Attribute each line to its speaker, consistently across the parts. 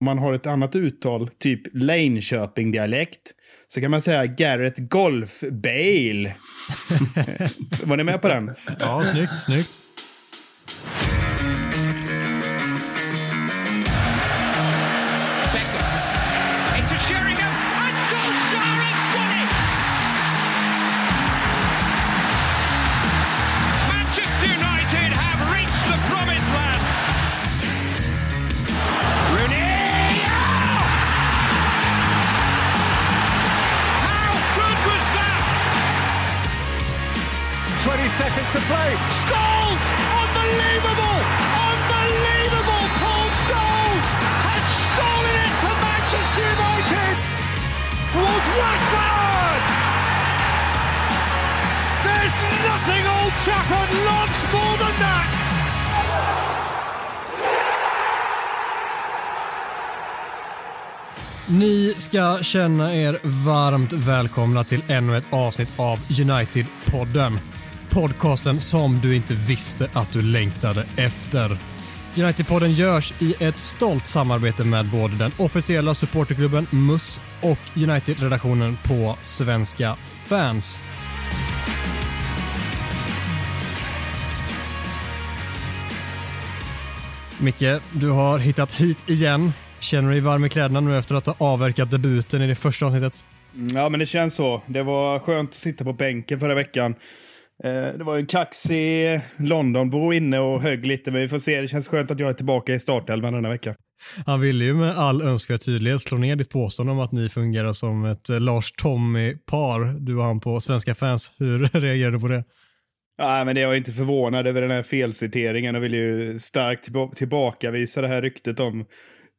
Speaker 1: Om man har ett annat uttal, typ Linköping-dialekt, så kan man säga Garrett Golf Bale. Var ni med på den?
Speaker 2: Ja, snyggt, snyggt. Känna er varmt välkomna till ännu ett avsnitt av United-podden. Podcasten som du inte visste att du längtade efter. United-podden görs i ett stolt samarbete med både den officiella supporterklubben MUS och United-redaktionen på Svenska fans. Micke, du har hittat hit igen. Känner du dig varm i kläderna nu efter att ha avverkat debuten i det första avsnittet?
Speaker 1: Ja, men det känns så. Det var skönt att sitta på bänken förra veckan. Eh, Det var en kaxig Londonbo inne och högg lite, men vi får se. Det känns skönt att jag är tillbaka i startelvan den här veckan.
Speaker 2: Han ville ju med all önskvärd tydlighet slå ner ditt påstående om att ni fungerar som ett eh, Lars-Tommy-par, du och han på Svenska fans. Hur reagerar du på det?
Speaker 1: Nej, men det jag är inte förvånad över den här felciteringen och vill ju starkt tillba- tillbakavisa det här ryktet om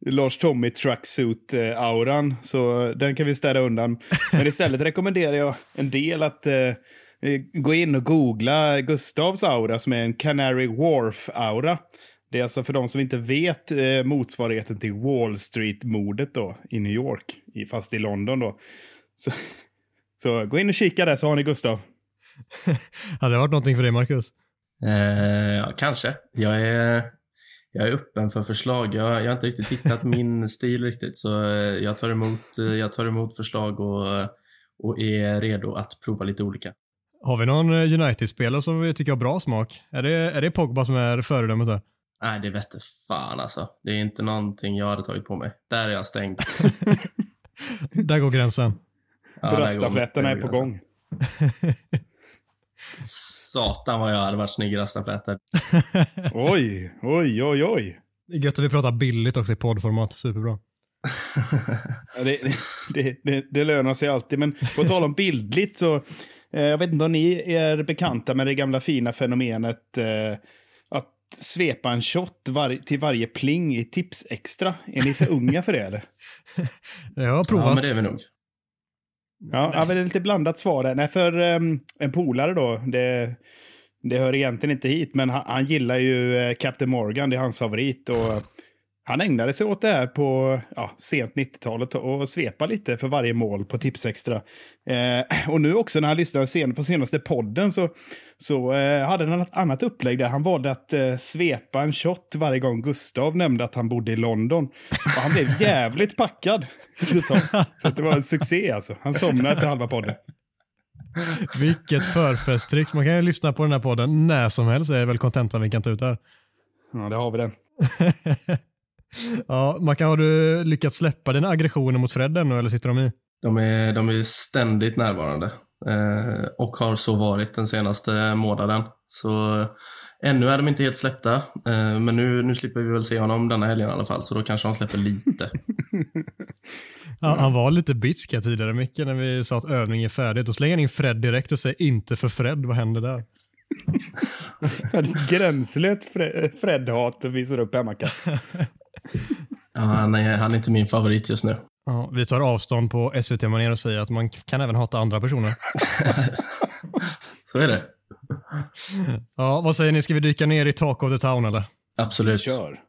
Speaker 1: Lars Tommy tracksuit-auran. Så den kan vi städa undan. Men istället rekommenderar jag en del att eh, gå in och googla Gustavs aura som är en Canary Wharf-aura. Det är alltså för de som inte vet eh, motsvarigheten till Wall Street-mordet då i New York, i, fast i London då. Så, så gå in och kika där så har ni Gustav.
Speaker 2: Hade det varit någonting för dig, Marcus?
Speaker 3: Eh, ja, kanske. Jag är, jag är öppen för förslag. Jag, jag har inte riktigt hittat min stil riktigt, så eh, jag tar emot, eh, jag tar emot förslag och, och är redo att prova lite olika.
Speaker 2: Har vi någon eh, United-spelare som vi tycker har bra smak? Är det, är det Pogba som är föredömet där?
Speaker 3: Nej, det vette fan alltså. Det är inte någonting jag hade tagit på mig. Där är jag stängd.
Speaker 2: Där går gränsen.
Speaker 3: Ja, där
Speaker 1: är på
Speaker 3: gränsen.
Speaker 1: gång.
Speaker 3: Satan vad jag hade varit snygg i rastaflätor.
Speaker 1: Oj, oj, oj, oj.
Speaker 2: Det är gött att vi pratar billigt också i poddformat. Superbra.
Speaker 1: Det, det, det, det lönar sig alltid. Men på tal om bildligt så, eh, jag vet inte om ni är bekanta med det gamla fina fenomenet eh, att svepa en shot var, till varje pling i Tips Extra. Är ni för unga för det eller?
Speaker 2: Jag har provat.
Speaker 3: Ja, men det är vi nog.
Speaker 1: Ja, ja det är lite blandat svar där. Nej, för um, en polare då, det, det hör egentligen inte hit, men han, han gillar ju eh, Captain Morgan, det är hans favorit. Och han ägnade sig åt det här på ja, sent 90-talet och svepa lite för varje mål på Tipsextra. Eh, och nu också när han lyssnade sen, på senaste podden så, så eh, hade han ett annat upplägg där. Han valde att eh, svepa en shot varje gång Gustav nämnde att han bodde i London. Och han blev jävligt packad. Så det var en succé alltså. Han somnade efter halva podden.
Speaker 2: Vilket förfesttrick. Man kan ju lyssna på den här podden när som helst. Det är väl kontentan vi kan ta ut här.
Speaker 1: Ja, det har vi den.
Speaker 2: Ja, Mackan, har du lyckats släppa dina aggressioner mot Fred ännu eller sitter de i?
Speaker 3: De är, de är ständigt närvarande eh, och har så varit den senaste månaden. Så ännu är de inte helt släppta, eh, men nu, nu slipper vi väl se honom denna helgen i alla fall, så då kanske de släpper lite.
Speaker 2: Ja, han var lite bitsk här tidigare, Micke, när vi sa att övningen är färdig. Då slänger han in Fred direkt och säger inte för Fred. Vad händer där?
Speaker 1: Gränslöst Fre- Fred-hat visar upp här, Mackan.
Speaker 3: Ja, han, är, han är inte min favorit just nu.
Speaker 2: Ja, vi tar avstånd på SVT-manér och säger att man kan även hata andra personer.
Speaker 3: Så är det.
Speaker 2: Ja, vad säger ni? Ska vi dyka ner i Talk of the Town eller?
Speaker 3: Absolut.
Speaker 1: Kör.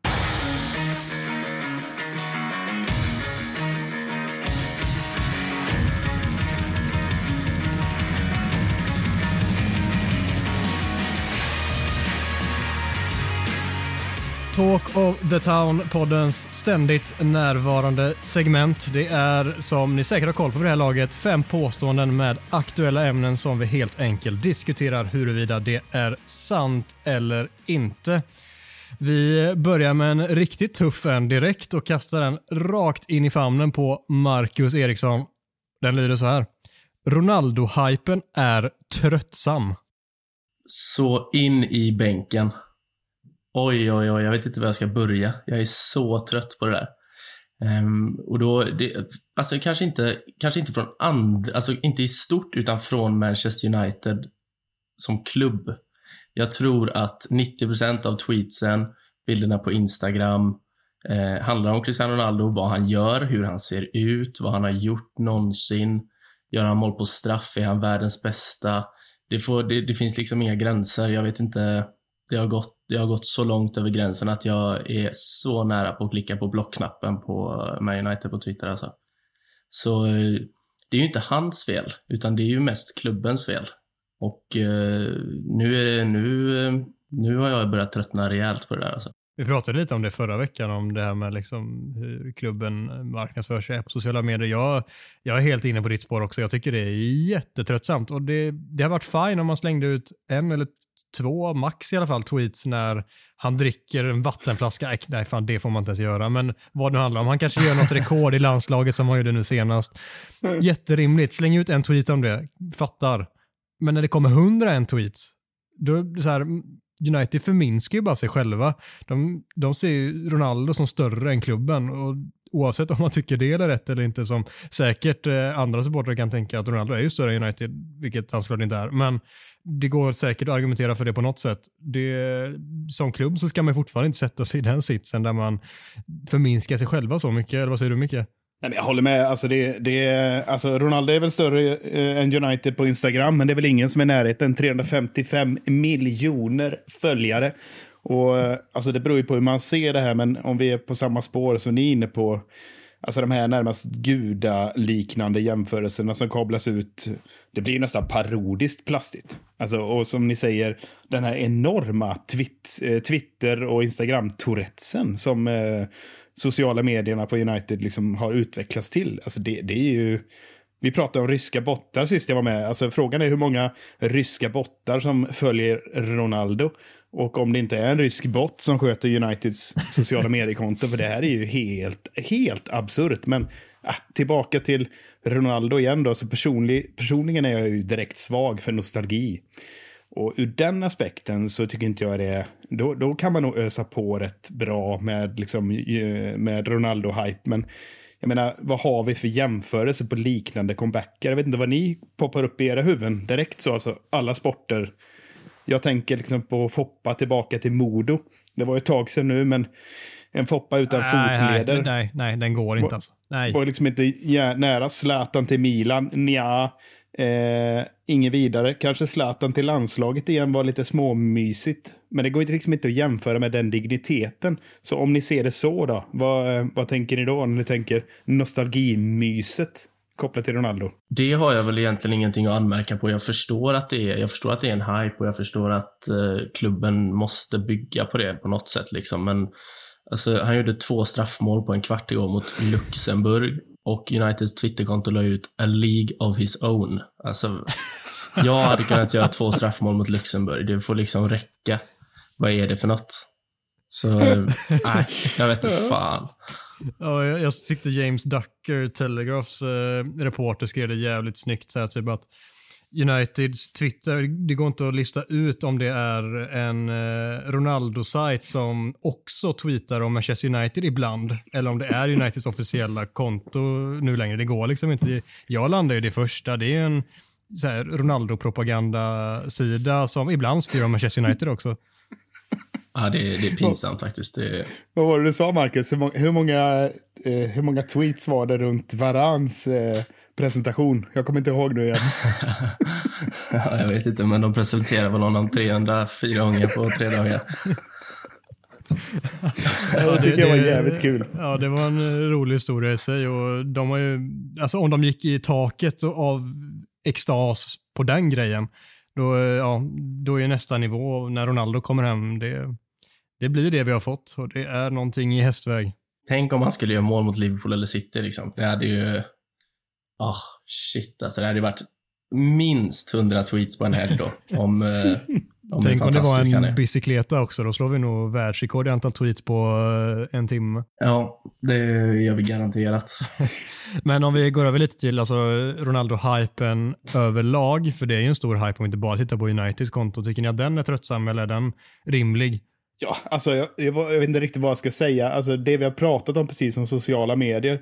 Speaker 2: Talk of the Town, poddens ständigt närvarande segment. Det är, som ni säkert har koll på vid det här laget, fem påståenden med aktuella ämnen som vi helt enkelt diskuterar huruvida det är sant eller inte. Vi börjar med en riktigt tuff en direkt och kastar den rakt in i famnen på Marcus Eriksson. Den lyder så här. Ronaldo-hypen är tröttsam.
Speaker 3: Så in i bänken. Oj, oj, oj, jag vet inte var jag ska börja. Jag är så trött på det där. Um, och då, det, alltså kanske inte, kanske inte från andra, alltså inte i stort, utan från Manchester United som klubb. Jag tror att 90% av tweetsen, bilderna på Instagram, eh, handlar om Cristiano Ronaldo, vad han gör, hur han ser ut, vad han har gjort någonsin. Gör han mål på straff? Är han världens bästa? Det, får, det, det finns liksom inga gränser. Jag vet inte. Det har, gått, det har gått så långt över gränsen att jag är så nära på att klicka på blockknappen på Man United på Twitter alltså. Så eh, det är ju inte hans fel, utan det är ju mest klubbens fel. Och eh, nu, är, nu, nu har jag börjat tröttna rejält på det där alltså.
Speaker 2: Vi pratade lite om det förra veckan, om det här med liksom hur klubben marknadsför sig på sociala medier. Jag, jag är helt inne på ditt spår också. Jag tycker det är jättetröttsamt och det, det har varit fine om man slängde ut en eller två, max i alla fall, tweets när han dricker en vattenflaska. Nej, fan det får man inte ens göra, men vad det nu handlar om. Han kanske gör något rekord i landslaget som han gjorde nu senast. Jätterimligt. Släng ut en tweet om det. Fattar. Men när det kommer hundra en tweets, då är det så här, United förminskar ju bara sig själva. De, de ser ju Ronaldo som större än klubben och oavsett om man tycker det är rätt eller inte som säkert eh, andra supportrar kan tänka att Ronaldo är ju större än United, vilket han såklart inte är. Men det går säkert att argumentera för det på något sätt. Det, som klubb så ska man fortfarande inte sätta sig i den sitsen där man förminskar sig själva så mycket. Eller vad säger du Micke?
Speaker 1: Nej, jag håller med. Alltså det, det, alltså Ronaldo är väl större eh, än United på Instagram, men det är väl ingen som är i närheten. 355 miljoner följare. Och, eh, alltså det beror ju på hur man ser det här, men om vi är på samma spår som ni är inne på, alltså de här närmast gudaliknande jämförelserna som kablas ut, det blir ju nästan parodiskt plastigt. Alltså, och som ni säger, den här enorma twitt, eh, Twitter och Instagram-tourettesen som eh, sociala medierna på United liksom har utvecklats till. Alltså det, det är ju... Vi pratade om ryska bottar sist jag var med. Alltså frågan är hur många ryska bottar som följer Ronaldo. Och om det inte är en rysk bot som sköter Uniteds sociala mediekonto. För det här är ju helt, helt absurt. Men äh, tillbaka till Ronaldo igen då. Så personlig, personligen är jag ju direkt svag för nostalgi. Och ur den aspekten så tycker inte jag det, då, då kan man nog ösa på rätt bra med, liksom, med Ronaldo-hype. Men jag menar, vad har vi för jämförelse på liknande comebacker? Jag vet inte vad ni poppar upp i era huvuden direkt så, alltså alla sporter. Jag tänker liksom på Foppa tillbaka till Modo. Det var ett tag sedan nu, men en Foppa utan
Speaker 2: nej,
Speaker 1: fotleder.
Speaker 2: Nej, nej, nej, den går inte alltså. Nej.
Speaker 1: Var liksom inte nära Zlatan till Milan, nja. Eh, inget vidare. Kanske Zlatan till landslaget igen var lite småmysigt. Men det går liksom inte att jämföra med den digniteten. Så om ni ser det så då, vad, eh, vad tänker ni då när ni tänker nostalgimyset? Kopplat till Ronaldo?
Speaker 3: Det har jag väl egentligen ingenting att anmärka på. Jag förstår att det är, jag förstår att det är en hype och jag förstår att eh, klubben måste bygga på det på något sätt. Liksom. Men alltså, han gjorde två straffmål på en kvart igår mot Luxemburg och Uniteds Twitterkonto la ut a League of his own. Alltså, jag hade kunnat göra två straffmål mot Luxemburg. Det får liksom räcka. Vad är det för något? Så, eh, nej, jag vet inte fan.
Speaker 2: Ja, jag, jag tyckte James Ducker, Telegraphs eh, reporter, skrev det jävligt snyggt. Så här, typ att Uniteds Twitter, det går inte att lista ut om det är en eh, Ronaldo-sajt som också tweetar om Manchester United ibland, eller om det är Uniteds officiella konto nu längre. Det går liksom inte. Jag landar ju det första. Det är en Ronaldo-propagandasida som ibland skriver om Manchester United också.
Speaker 3: Ja, det, det är pinsamt faktiskt. Det...
Speaker 1: Vad var det du sa, Marcus? Hur många, hur många, eh, hur många tweets var det runt Varans eh, presentation? Jag kommer inte ihåg nu igen.
Speaker 3: ja, jag vet inte, men de presenterar väl honom 304 gånger på tre dagar.
Speaker 1: ja, det tycker jag var jävligt kul.
Speaker 2: Ja, det var en rolig historia i sig. Och de har ju, alltså om de gick i taket av extas på den grejen, då, ja, då är nästa nivå när Ronaldo kommer hem, det, det blir det vi har fått och det är någonting i hästväg.
Speaker 3: Tänk om han skulle göra mål mot Liverpool eller City liksom. Det hade ju... Ah, oh, shit alltså. Det hade varit minst 100 tweets på en helg då. Om, eh, om
Speaker 2: Tänk om det var en bicykleta också. Då slår vi nog världsrekord i antal tweets på eh, en timme.
Speaker 3: Ja, det gör vi garanterat.
Speaker 2: Men om vi går över lite till alltså, Ronaldo-hypen överlag, för det är ju en stor hype om vi inte bara tittar på Uniteds konto. Tycker ni att den är tröttsam eller är den rimlig?
Speaker 1: Ja, alltså jag, jag, jag, vet inte riktigt vad jag ska säga. Alltså det vi har pratat om precis som sociala medier.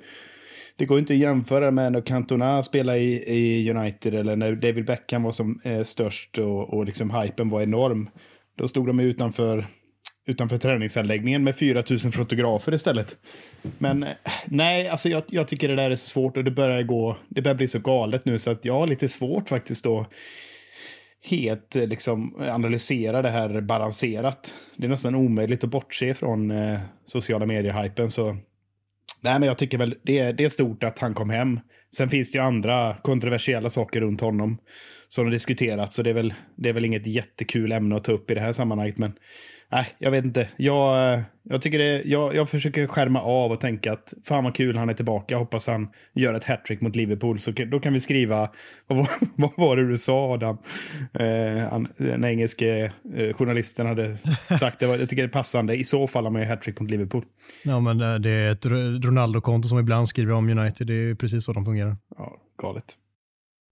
Speaker 1: Det går inte att jämföra med när Cantona spelade i, i United eller när David Beckham var som eh, störst och, och liksom hypen var enorm. Då stod de utanför, utanför träningsanläggningen med 4 000 fotografer istället. Men eh, nej, alltså jag, jag tycker det där är så svårt och det börjar gå, det börjar bli så galet nu så att jag har lite svårt faktiskt då helt eh, liksom eh, analysera det här balanserat. Det är nästan omöjligt att bortse från eh, sociala medier-hypen. Så nej, men jag tycker väl det är, det är stort att han kom hem. Sen finns det ju andra kontroversiella saker runt honom som har diskuterats. Så det är, väl, det är väl inget jättekul ämne att ta upp i det här sammanhanget. Men nej, jag vet inte. Jag, jag, tycker det, jag, jag försöker skärma av och tänka att fan vad kul han är tillbaka. Hoppas han gör ett hattrick mot Liverpool. Så då kan vi skriva, vad var, vad var det du sa Adam? Eh, han, den engelske eh, journalisten hade sagt det. Var, jag tycker det är passande. I så fall har man ju hattrick mot Liverpool.
Speaker 2: Ja, men eh, det är ett Ronaldo-konto som ibland skriver om United. Det är precis så de fungerar.
Speaker 1: Ja, galet.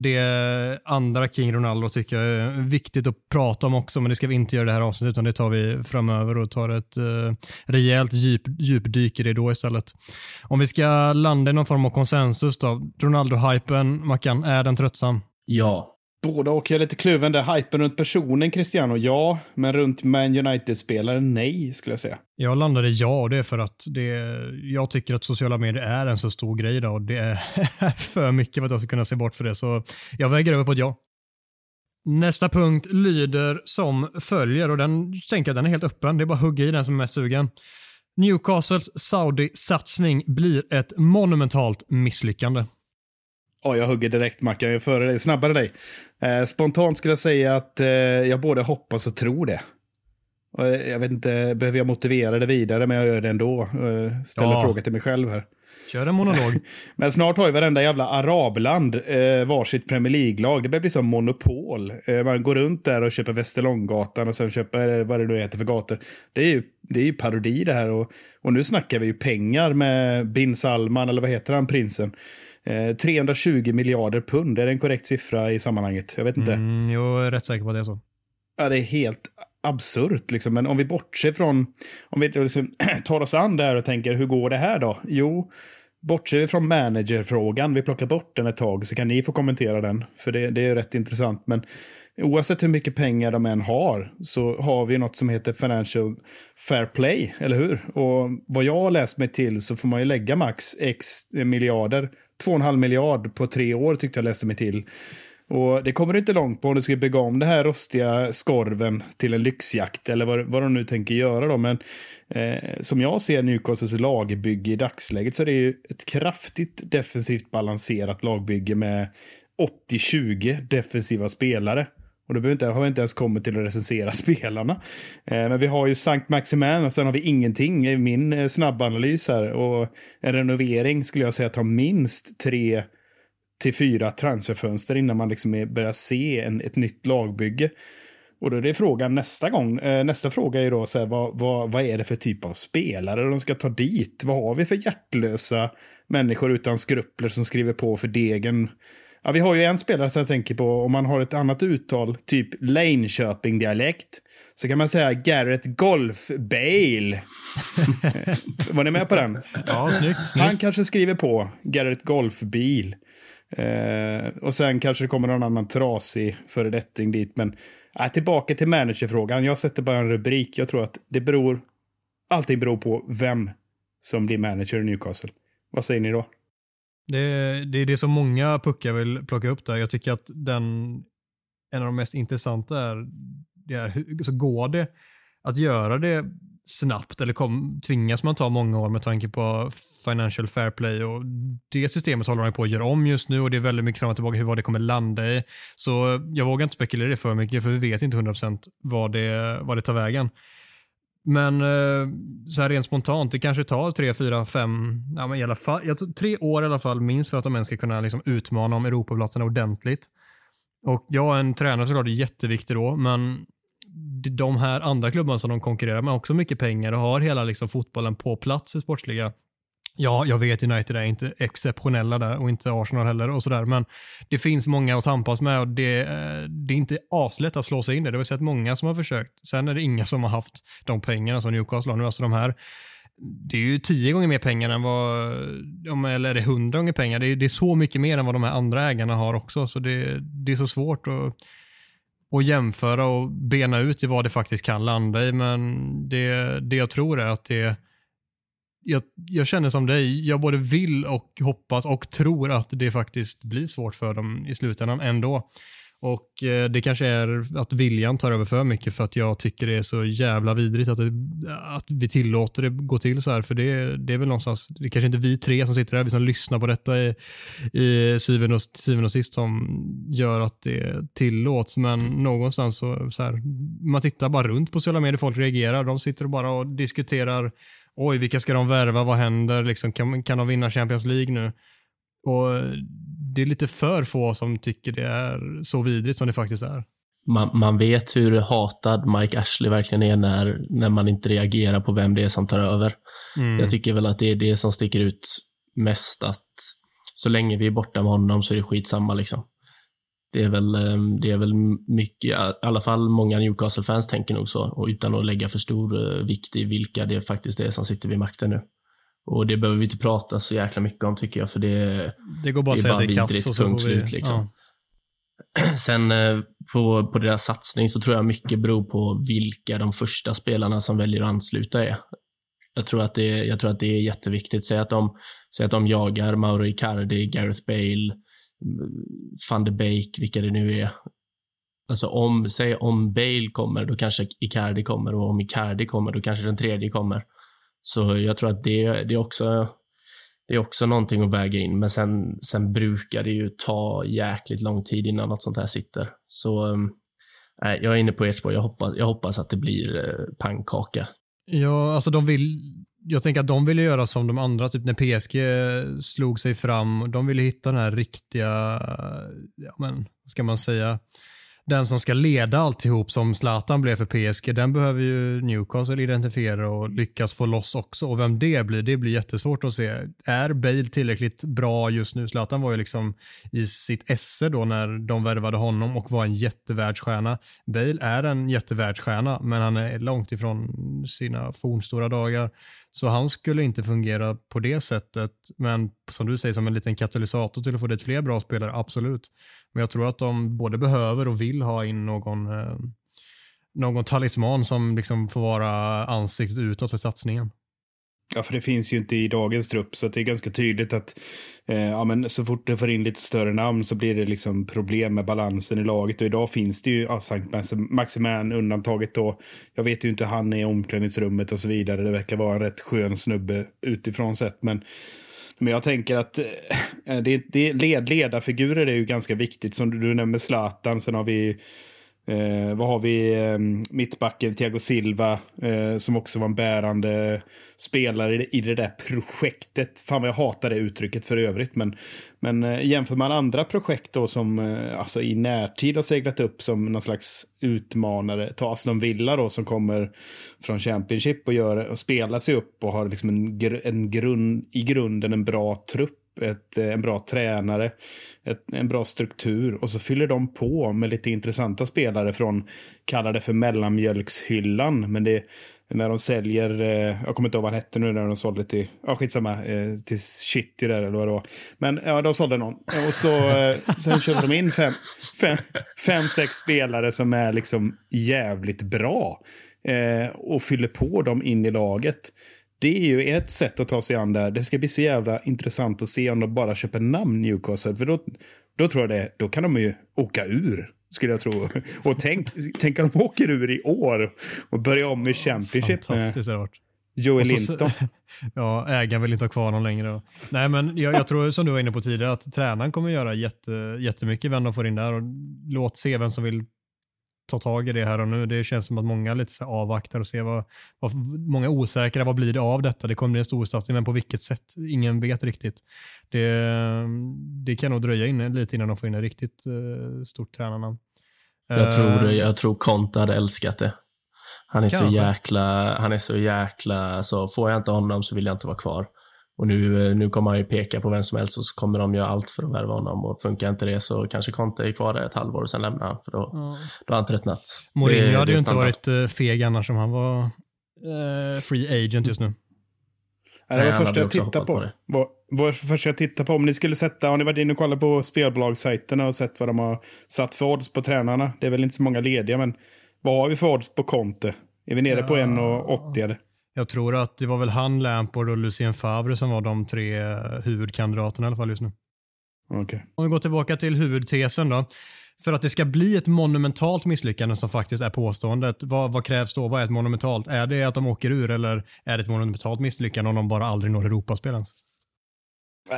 Speaker 2: Det andra kring Ronaldo tycker jag är viktigt att prata om också, men det ska vi inte göra i det här avsnittet, utan det tar vi framöver och tar ett eh, rejält djup, djupdyk i det då istället. Om vi ska landa i någon form av konsensus då. Ronaldo-hypen, Mackan, är den tröttsam?
Speaker 3: Ja.
Speaker 1: Båda och jag är lite kluven där. Hypen runt personen Cristiano, ja. Men runt Man United-spelaren, nej, skulle jag säga.
Speaker 2: Jag landade ja, och det är för att det, jag tycker att sociala medier är en så stor grej idag och det är för mycket för att jag ska kunna se bort för det. Så jag väger över på ett ja. Nästa punkt lyder som följer och den tänker jag den är helt öppen. Det är bara att hugga i den som är mest sugen. Newcastles Saudi-satsning blir ett monumentalt misslyckande.
Speaker 1: Ja, jag hugger direkt Mackan. Jag är före dig. Snabbare dig. Eh, spontant skulle jag säga att eh, jag både hoppas och tror det. Och eh, jag vet inte, behöver jag motivera det vidare, men jag gör det ändå. Eh, ställer ja. fråga till mig själv här.
Speaker 2: Kör en monolog.
Speaker 1: men snart har ju varenda jävla arabland eh, varsitt Premier League-lag. Det börjar bli som monopol. Eh, man går runt där och köper Västerlånggatan och sen köper vad det nu heter för gator. Det är ju, det är ju parodi det här. Och, och nu snackar vi ju pengar med bin Salman, eller vad heter han, prinsen. 320 eh, miljarder pund, är det en korrekt siffra i sammanhanget? Jag vet inte.
Speaker 2: Mm, jag är rätt säker på att det är så.
Speaker 1: Ja, det är helt absurt. Liksom. Men om vi bortser från, om vi liksom tar oss an det här och tänker hur går det här då? Jo, bortser vi från managerfrågan, vi plockar bort den ett tag så kan ni få kommentera den. För det, det är rätt intressant. Men oavsett hur mycket pengar de än har så har vi något som heter Financial Fair Play, eller hur? Och vad jag har läst mig till så får man ju lägga max x miljarder 2,5 miljard på tre år tyckte jag läste mig till. Och det kommer du inte långt på om du ska bygga om den här rostiga skorven till en lyxjakt eller vad, vad de nu tänker göra då. Men eh, som jag ser Newcastles lagbygge i dagsläget så är det ju ett kraftigt defensivt balanserat lagbygge med 80-20 defensiva spelare. Och då inte, har vi inte ens kommit till att recensera spelarna. Eh, men vi har ju Sankt Maximin och sen har vi ingenting i min eh, snabbanalys här. Och en renovering skulle jag säga tar minst tre till fyra transferfönster innan man liksom är, börjar se en, ett nytt lagbygge. Och då är det frågan nästa gång. Eh, nästa fråga är då så här, vad, vad, vad är det för typ av spelare de ska ta dit? Vad har vi för hjärtlösa människor utan skrupler som skriver på för degen? Ja, vi har ju en spelare som jag tänker på, om man har ett annat uttal, typ Linköping-dialekt, så kan man säga Garrett Golf Bale. Var ni med på den?
Speaker 2: Ja, snyggt,
Speaker 1: snyggt. Han kanske skriver på Garrett Golf Bil. Eh, och sen kanske det kommer någon annan trasig föredetting dit. Men äh, tillbaka till managerfrågan. Jag sätter bara en rubrik. Jag tror att det beror, allting beror på vem som blir manager i Newcastle. Vad säger ni då?
Speaker 2: Det, det är det som många puckar vill plocka upp där. Jag tycker att den, en av de mest intressanta är, det är så alltså går det att göra det snabbt eller kom, tvingas man ta många år med tanke på financial fair play och det systemet håller man på att göra om just nu och det är väldigt mycket fram och tillbaka hur vad det kommer landa i. Så jag vågar inte spekulera det för mycket för vi vet inte 100% vad det, vad det tar vägen. Men eh, så här rent spontant, det kanske tar tre, fyra, fem, ja, men i alla fall, jag tre år i alla fall minst för att de ens ska kunna liksom, utmana om Europaplatserna ordentligt. Och ja, en tränare såklart är jätteviktig då, men de här andra klubbarna som de konkurrerar med har också mycket pengar och har hela liksom, fotbollen på plats i sportsliga. Ja, jag vet United är inte exceptionella där och inte Arsenal heller och sådär, men det finns många att tampas med och det, eh, det är inte aslätt att slå sig in där. Det har vi sett många som har försökt. Sen är det inga som har haft de pengarna som Newcastle har nu. Alltså de här, det är ju tio gånger mer pengar än vad, eller är det hundra gånger pengar? Det är, det är så mycket mer än vad de här andra ägarna har också, så det, det är så svårt att och jämföra och bena ut i vad det faktiskt kan landa i. Men det, det jag tror är att det jag, jag känner som dig, jag både vill och hoppas och tror att det faktiskt blir svårt för dem i slutändan ändå. Och eh, det kanske är att viljan tar över för mycket för att jag tycker det är så jävla vidrigt att, det, att vi tillåter det gå till så här. För det, det är väl någonstans, det är kanske inte vi tre som sitter här, vi som lyssnar på detta i, i syvende, och, syvende och sist som gör att det tillåts. Men någonstans så, så här, man tittar bara runt på sociala medier, folk reagerar, de sitter bara och diskuterar oj, vilka ska de värva, vad händer, liksom, kan, kan de vinna Champions League nu? Och Det är lite för få som tycker det är så vidrigt som det faktiskt är.
Speaker 3: Man, man, vet hur hatad Mike Ashley verkligen är när, när man inte reagerar på vem det är som tar över. Mm. Jag tycker väl att det är det som sticker ut mest, att så länge vi är borta med honom så är det skitsamma. Liksom. Det är väl, ehm, det är väl mycket, i alla fall många Newcastle-fans tänker nog så, och utan att lägga för stor eh, vikt i vilka det faktiskt är som sitter vid makten nu. Och det behöver vi inte prata så jäkla mycket om tycker jag, för det,
Speaker 2: det går bara det är och så
Speaker 3: punkt slut. Liksom. Ja. Sen eh, på, på deras satsning så tror jag mycket beror på vilka de första spelarna som väljer att ansluta är. Jag tror att det, jag tror att det är jätteviktigt. Säg att de, säg att de jagar Mauro Icardi, Gareth Bale, van de Beek, vilka det nu är. Alltså om, säg om Bale kommer, då kanske Icardi kommer och om Icardi kommer, då kanske den tredje kommer. Så jag tror att det, det, är, också, det är också någonting att väga in, men sen, sen brukar det ju ta jäkligt lång tid innan något sånt här sitter. Så äh, jag är inne på ert spår. Jag hoppas, jag hoppas att det blir äh, pannkaka.
Speaker 2: Ja, alltså de vill, jag tänker att de ville göra som de andra, typ när PSG slog sig fram. De ville hitta den här riktiga, ja men, vad ska man säga, den som ska leda alltihop som Zlatan blev för PSG, den behöver ju Newcastle identifiera och lyckas få loss också. Och vem det blir, det blir jättesvårt att se. Är Bale tillräckligt bra just nu? Zlatan var ju liksom i sitt esse då när de värvade honom och var en jättevärldsstjärna. Bale är en jättevärldsstjärna, men han är långt ifrån sina fornstora dagar. Så han skulle inte fungera på det sättet, men som du säger som en liten katalysator till att få dit fler bra spelare, absolut. Men jag tror att de både behöver och vill ha in någon, eh, någon talisman som liksom får vara ansiktet utåt för satsningen.
Speaker 1: Ja, för det finns ju inte i dagens trupp, så det är ganska tydligt att eh, ja, men så fort du får in lite större namn så blir det liksom problem med balansen i laget. Och idag finns det ju ja, Sankt Maximan undantaget då. Jag vet ju inte hur han är i omklädningsrummet och så vidare. Det verkar vara en rätt skön snubbe utifrån sett, men men jag tänker att eh, det, det, led, ledarfigurer är ju ganska viktigt. Som du, du nämner Zlatan, sen har vi Eh, vad har vi? Eh, mittbacken Thiago Silva eh, som också var en bärande spelare i, i det där projektet. Fan vad jag hatar det uttrycket för övrigt. Men, men eh, jämför man andra projekt då som eh, alltså i närtid har seglat upp som någon slags utmanare. Ta Aston Villa då som kommer från Championship och, gör, och spelar sig upp och har liksom en, en grund, i grunden en bra trupp ett, eh, en bra tränare, ett, en bra struktur och så fyller de på med lite intressanta spelare från, kallar det för mellanmjölkshyllan, men det när de säljer, eh, jag kommer inte ihåg vad han hette nu när de sålde till, ja skitsamma, eh, till City där eller vad det var. Men ja, de sålde någon. Och så, sen köpte de in fem, fem, fem, sex spelare som är liksom jävligt bra. och fyller på dem in i laget. Det är ju ett sätt att ta sig an där. Det ska bli så jävla intressant att se om de bara köper namn Newcastle. För då, då tror jag det, då kan de ju åka ur. Skulle jag tro. Och tänk, tänk om de åker ur i år och börjar om i Championship.
Speaker 2: Fantastiskt
Speaker 1: med Joey Linton.
Speaker 2: Ja, ägaren vill inte ha kvar någon längre. Nej, men jag, jag, tror som du var inne på tidigare att tränaren kommer göra jätte, jättemycket vem de får in där och låt se vem som vill ta tag i det här och nu. Det känns som att många lite så avvaktar och ser vad, vad, många osäkra, vad blir det av detta? Det kommer bli en stor satsning, men på vilket sätt? Ingen vet riktigt. Det, det kan nog dröja in lite innan de får in ett riktigt uh, stort tränarnamn.
Speaker 3: Jag tror, jag tror Conte hade älskat det. Han är
Speaker 2: Kanske.
Speaker 3: så jäkla, han är så jäkla, så får jag inte honom så vill jag inte vara kvar. Och nu, nu kommer han ju peka på vem som helst och så kommer de göra allt för att värva honom och funkar inte det så kanske Conte är kvar där ett halvår och sen lämnar han för då, då har han tröttnat.
Speaker 2: Mourinho
Speaker 3: Det-
Speaker 2: hade
Speaker 3: det
Speaker 2: ju inte varit uh, feg annars om han var eh, free agent just nu.
Speaker 1: Det var det första jag tittade på.
Speaker 3: på.
Speaker 1: Var, var första jag tittade på. Om ni skulle sätta, har ni varit inne och kollat på spelbolagssajterna och sett vad de har satt för odds på tränarna? Det är väl inte så många lediga, men vad har vi för odds på Conte? Är vi nere på 1,80 eller?
Speaker 2: Jag tror att det var väl han, Lampard och Lucien Favre som var de tre eh, huvudkandidaterna i alla fall just nu.
Speaker 1: Okej.
Speaker 2: Om vi går tillbaka till huvudtesen då. För att det ska bli ett monumentalt misslyckande som faktiskt är påståendet, vad, vad krävs då? Vad är ett monumentalt? Är det att de åker ur eller är det ett monumentalt misslyckande om de bara aldrig når Europaspel ens?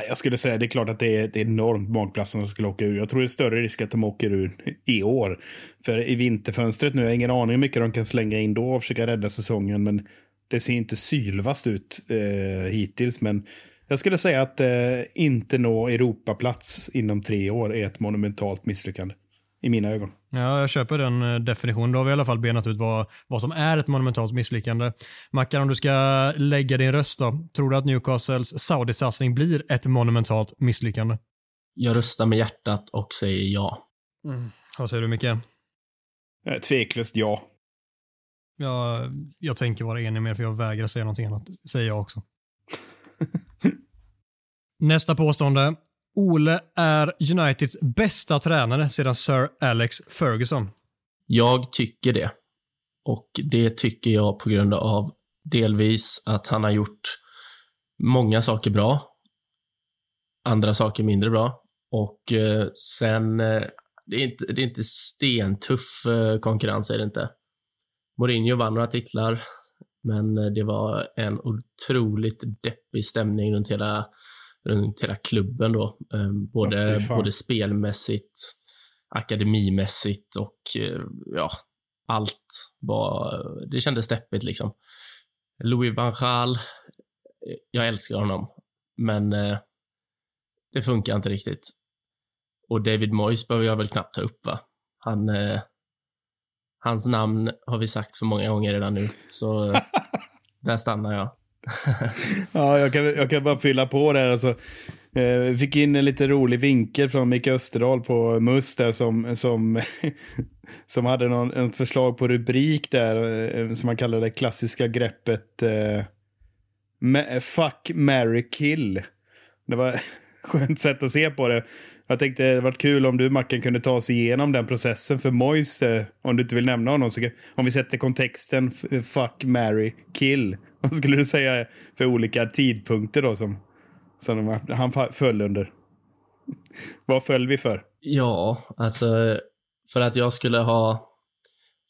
Speaker 1: Jag skulle säga det är klart att det är ett enormt magplask som skulle åka ur. Jag tror det är större risk att de åker ur i år. För i vinterfönstret nu, jag har ingen aning hur mycket de kan slänga in då och försöka rädda säsongen. Men det ser inte sylvast ut eh, hittills. Men jag skulle säga att eh, inte nå Europaplats inom tre år är ett monumentalt misslyckande. I mina ögon.
Speaker 2: Ja, jag köper den eh, definitionen. Då har vi i alla fall benat ut vad, vad som är ett monumentalt misslyckande. Mackan, om du ska lägga din röst då, tror du att Newcastles Saudi-satsning blir ett monumentalt misslyckande?
Speaker 3: Jag röstar med hjärtat och säger ja.
Speaker 2: Vad säger du Micke?
Speaker 1: Eh, tveklöst ja.
Speaker 2: Jag, jag tänker vara enig med er för jag vägrar säga någonting annat. Säger jag också. Nästa påstående. Ole är Uniteds bästa tränare sedan Sir Alex Ferguson.
Speaker 3: Jag tycker det. Och det tycker jag på grund av delvis att han har gjort många saker bra. Andra saker mindre bra. Och eh, sen, eh, det, är inte, det är inte stentuff eh, konkurrens, är det inte. Mourinho vann några titlar, men eh, det var en otroligt deppig stämning runt hela, runt hela klubben då. Eh,
Speaker 1: Ja,
Speaker 3: både,
Speaker 1: fan.
Speaker 3: både spelmässigt, akademimässigt och eh, ja, allt var, det kändes deppigt liksom. Louis van Gaal, eh, jag älskar honom, men det funkar inte riktigt. Och David Moyes behöver jag väl knappt ta upp va? Han, hans namn har vi sagt för många gånger redan nu, så där stannar jag.
Speaker 1: Ja, jag kan, jag kan bara fylla på där. Alltså, eh, vi fick in en lite rolig vinkel från Micke Österdahl på MUS där som, som, som hade någon, ett förslag på rubrik där eh, som man kallar det klassiska greppet eh, Fuck, marry, kill. Det var ett skönt sätt att se på det. Jag tänkte det hade varit kul om du Macken kunde ta oss igenom den processen för Moise, eh, om du inte vill nämna honom. Så, om vi sätter kontexten eh, fuck, marry, kill. Vad skulle du säga för olika tidpunkter då som, som han föll under? Vad föll vi för?
Speaker 3: Ja, alltså för att jag skulle ha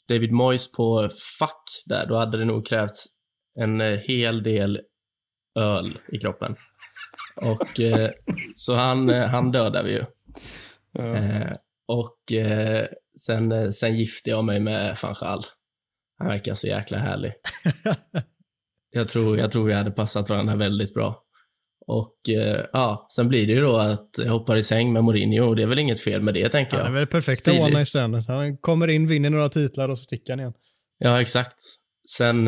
Speaker 3: David Moyes på fuck där, då hade det nog krävts en eh, hel del öl i kroppen. Och eh, så han, eh, han dödade vi ju. Eh, och eh, sen, eh, sen gifte jag mig med van Gaal. Han verkar så jäkla härlig. jag, tror, jag tror vi hade passat varandra väldigt bra. Och eh, ja, sen blir det ju då att jag hoppar i säng med Mourinho och det är väl inget fel med det, tänker jag.
Speaker 2: Han är väl perfekta
Speaker 3: Stiligt.
Speaker 2: one night standet. Han kommer in, vinner några titlar och så sticker han igen.
Speaker 3: Ja, exakt. Sen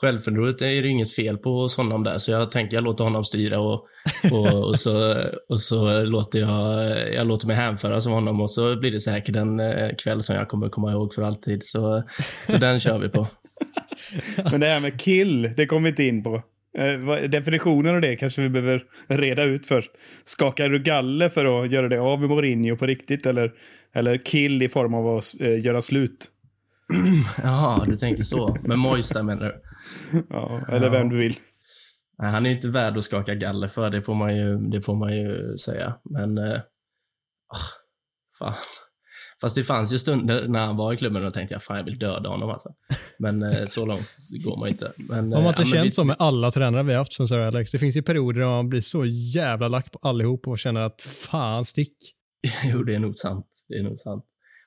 Speaker 3: självförtroendet är det inget fel på hos honom där, så jag tänker jag låter honom styra och, och, och, så, och så låter jag, jag låter mig hänföras av honom och så blir det säkert en eh, kväll som jag kommer komma ihåg för alltid. Så, så den kör vi på.
Speaker 1: Men det här med kill, det kom vi inte in på. Eh, definitionen av det kanske vi behöver reda ut först. Skakar du galler för att göra det av med Mourinho på riktigt? Eller, eller kill i form av att eh, göra slut?
Speaker 3: Jaha, du tänker så. Moyes där menar du?
Speaker 1: Ja, eller vem du vill.
Speaker 3: Nej, han är inte värd att skaka galler för, det får man ju, det får man ju säga. Men, eh, ah, fan. Fast det fanns ju stunder när han var i klubben och då tänkte jag fan jag vill döda honom alltså. Men eh, så långt går man inte. Men,
Speaker 2: Har man
Speaker 3: eh,
Speaker 2: inte
Speaker 3: ja,
Speaker 2: känt
Speaker 3: vi-
Speaker 2: så med alla tränare vi har haft som Sir Alex? Det finns ju perioder där man blir så jävla lack på allihop och känner att fan stick.
Speaker 3: Jo, det är nog sant. Det är nog sant.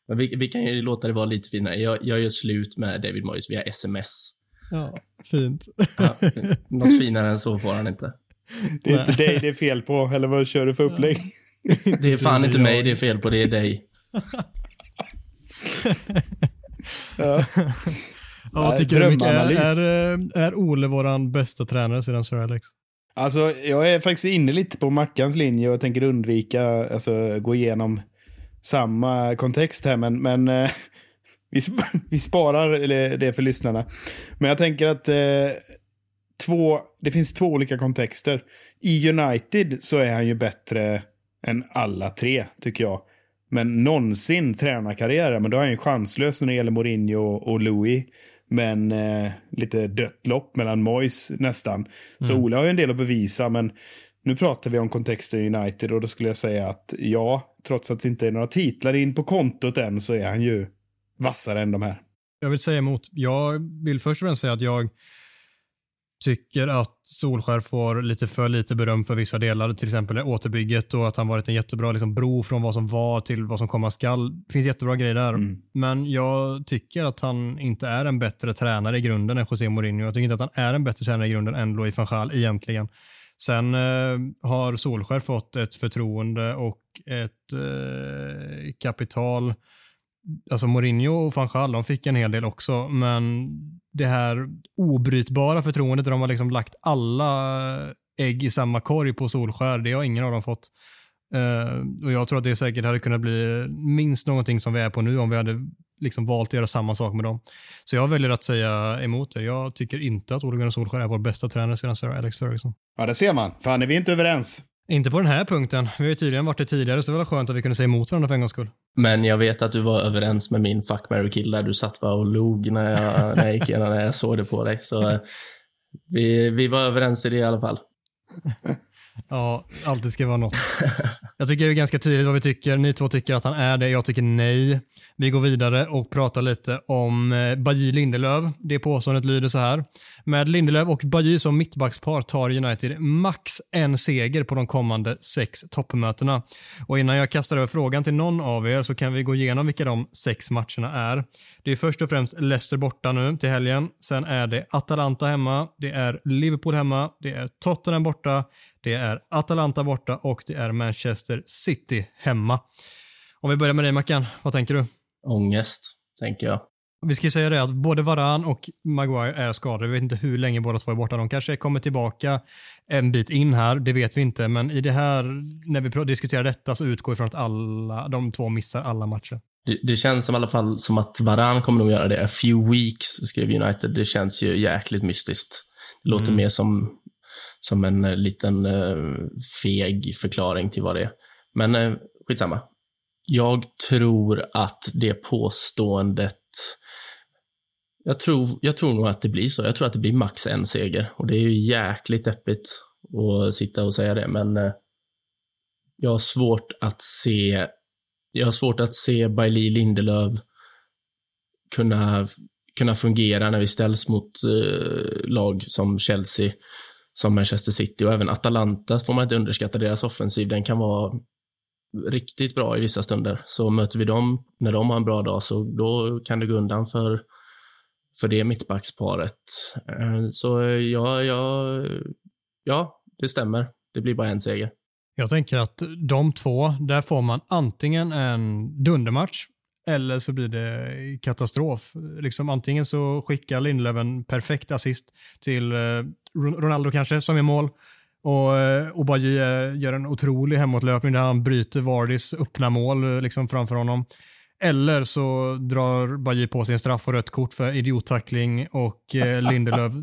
Speaker 3: Men vi, vi kan ju låta det vara lite finare. Jag, jag gör slut med David Moyes via sms.
Speaker 2: Ja, fint.
Speaker 3: Ja, något finare än så får han inte.
Speaker 1: Det är inte dig det är fel på, eller vad kör du för upplägg?
Speaker 3: Det är fan inte mig det är fel på, det är dig.
Speaker 1: Ja.
Speaker 2: Ja, vad
Speaker 1: Nej,
Speaker 2: tycker du? Micke? Är, är, är Ole våran bästa tränare sedan Sir Alex?
Speaker 1: Alltså, jag är faktiskt inne lite på Mackans linje och tänker undvika, alltså gå igenom samma kontext här, men, men eh, vi, sp- vi sparar det för lyssnarna. Men jag tänker att eh, två, det finns två olika kontexter. I United så är han ju bättre än alla tre, tycker jag. Men någonsin tränarkarriär, men då är han ju chanslös när det gäller Mourinho och, och Louis. Men eh, lite dött lopp mellan Moyes nästan. Så Ola har ju en del att bevisa, men nu pratar vi om kontexten United och då skulle jag säga att ja, trots att det inte är några titlar in på kontot än så är han ju vassare än de här.
Speaker 2: Jag vill säga emot. Jag vill först och främst säga att jag tycker att Solskär får lite för lite beröm för vissa delar, till exempel återbygget och att han varit en jättebra liksom, bro från vad som var till vad som komma skall. Det finns jättebra grejer där.
Speaker 1: Mm.
Speaker 2: Men jag tycker att han inte är en bättre tränare i grunden än José Mourinho. Jag tycker inte att han är en bättre tränare i grunden än Louis van Gaal egentligen. Sen eh, har Solskär fått ett förtroende och ett eh, kapital. Alltså Mourinho och van Gaal, de fick en hel del också, men det här obrytbara förtroendet där de har liksom lagt alla ägg i samma korg på Solskär, det har ingen av dem fått. Eh, och jag tror att det säkert hade kunnat bli minst någonting som vi är på nu om vi hade liksom valt att göra samma sak med dem. Så jag väljer att säga emot det. Jag tycker inte att Ole Gunnar Solskjaer är vår bästa tränare sedan Sir Alex Ferguson.
Speaker 1: Ja, det ser man. Fan, är vi inte överens?
Speaker 2: Inte på den här punkten. Vi har ju tydligen varit det tidigare, så det var skönt att vi kunde säga emot varandra för en gångs skull.
Speaker 3: Men jag vet att du var överens med min fuck, marry, kill där. Du satt bara och log när jag, när jag gick igenom det. Jag såg det på dig. Så eh, vi, vi var överens i det i alla fall.
Speaker 2: Ja, alltid ska vara något. Jag tycker det är ganska tydligt vad vi tycker. Ni två tycker att han är det, jag tycker nej. Vi går vidare och pratar lite om eh, Bajy Lindelöf. Det påståendet lyder så här. Med Lindelöf och Bajy som mittbackspar tar United max en seger på de kommande sex toppmötena. Och innan jag kastar över frågan till någon av er så kan vi gå igenom vilka de sex matcherna är. Det är först och främst Leicester borta nu till helgen. Sen är det Atalanta hemma, det är Liverpool hemma, det är Tottenham borta, det är Atalanta borta och det är Manchester City hemma. Om vi börjar med dig Mackan, vad tänker du?
Speaker 3: Ångest, tänker jag.
Speaker 2: Vi ska ju säga det att både Varan och Maguire är skadade. Vi vet inte hur länge båda två är borta. De kanske kommer tillbaka en bit in här, det vet vi inte. Men i det här, när vi diskuterar detta så utgår vi från att alla, de två missar alla matcher.
Speaker 3: Det, det känns som i alla fall som att Varan kommer nog göra det. A few weeks, skrev United. Det känns ju jäkligt mystiskt. Det låter
Speaker 2: Mm.
Speaker 3: mer som, som en eh, liten eh, feg förklaring till vad det är. Men eh, skitsamma. Jag tror att det påståendet... Jag tror, jag tror nog att det blir så. Jag tror att det blir max en seger. Och det är ju jäkligt deppigt att sitta och säga det, men eh, jag har svårt att se jag har svårt att se Bailey Lindelöf kunna, kunna fungera när vi ställs mot eh, lag som Chelsea, som Manchester City och även Atalanta får man inte underskatta. Deras offensiv, den kan vara riktigt bra i vissa stunder. Så möter vi dem när de har en bra dag, så då kan det gå undan för, för det mittbacksparet. Eh, så ja, ja, ja, det stämmer. Det blir bara en seger.
Speaker 2: Jag tänker att de två, där får man antingen en dundermatch eller så blir det katastrof. Liksom antingen så skickar Lindlöven perfekt assist till eh, Ronaldo kanske, som är mål. Och, eh, och Bajy gör en otrolig hemåtlöpning där han bryter Vardys öppna mål eh, liksom framför honom. Eller så drar Bajy på sig en straff och rött kort för idiottackling och eh, Lindelöf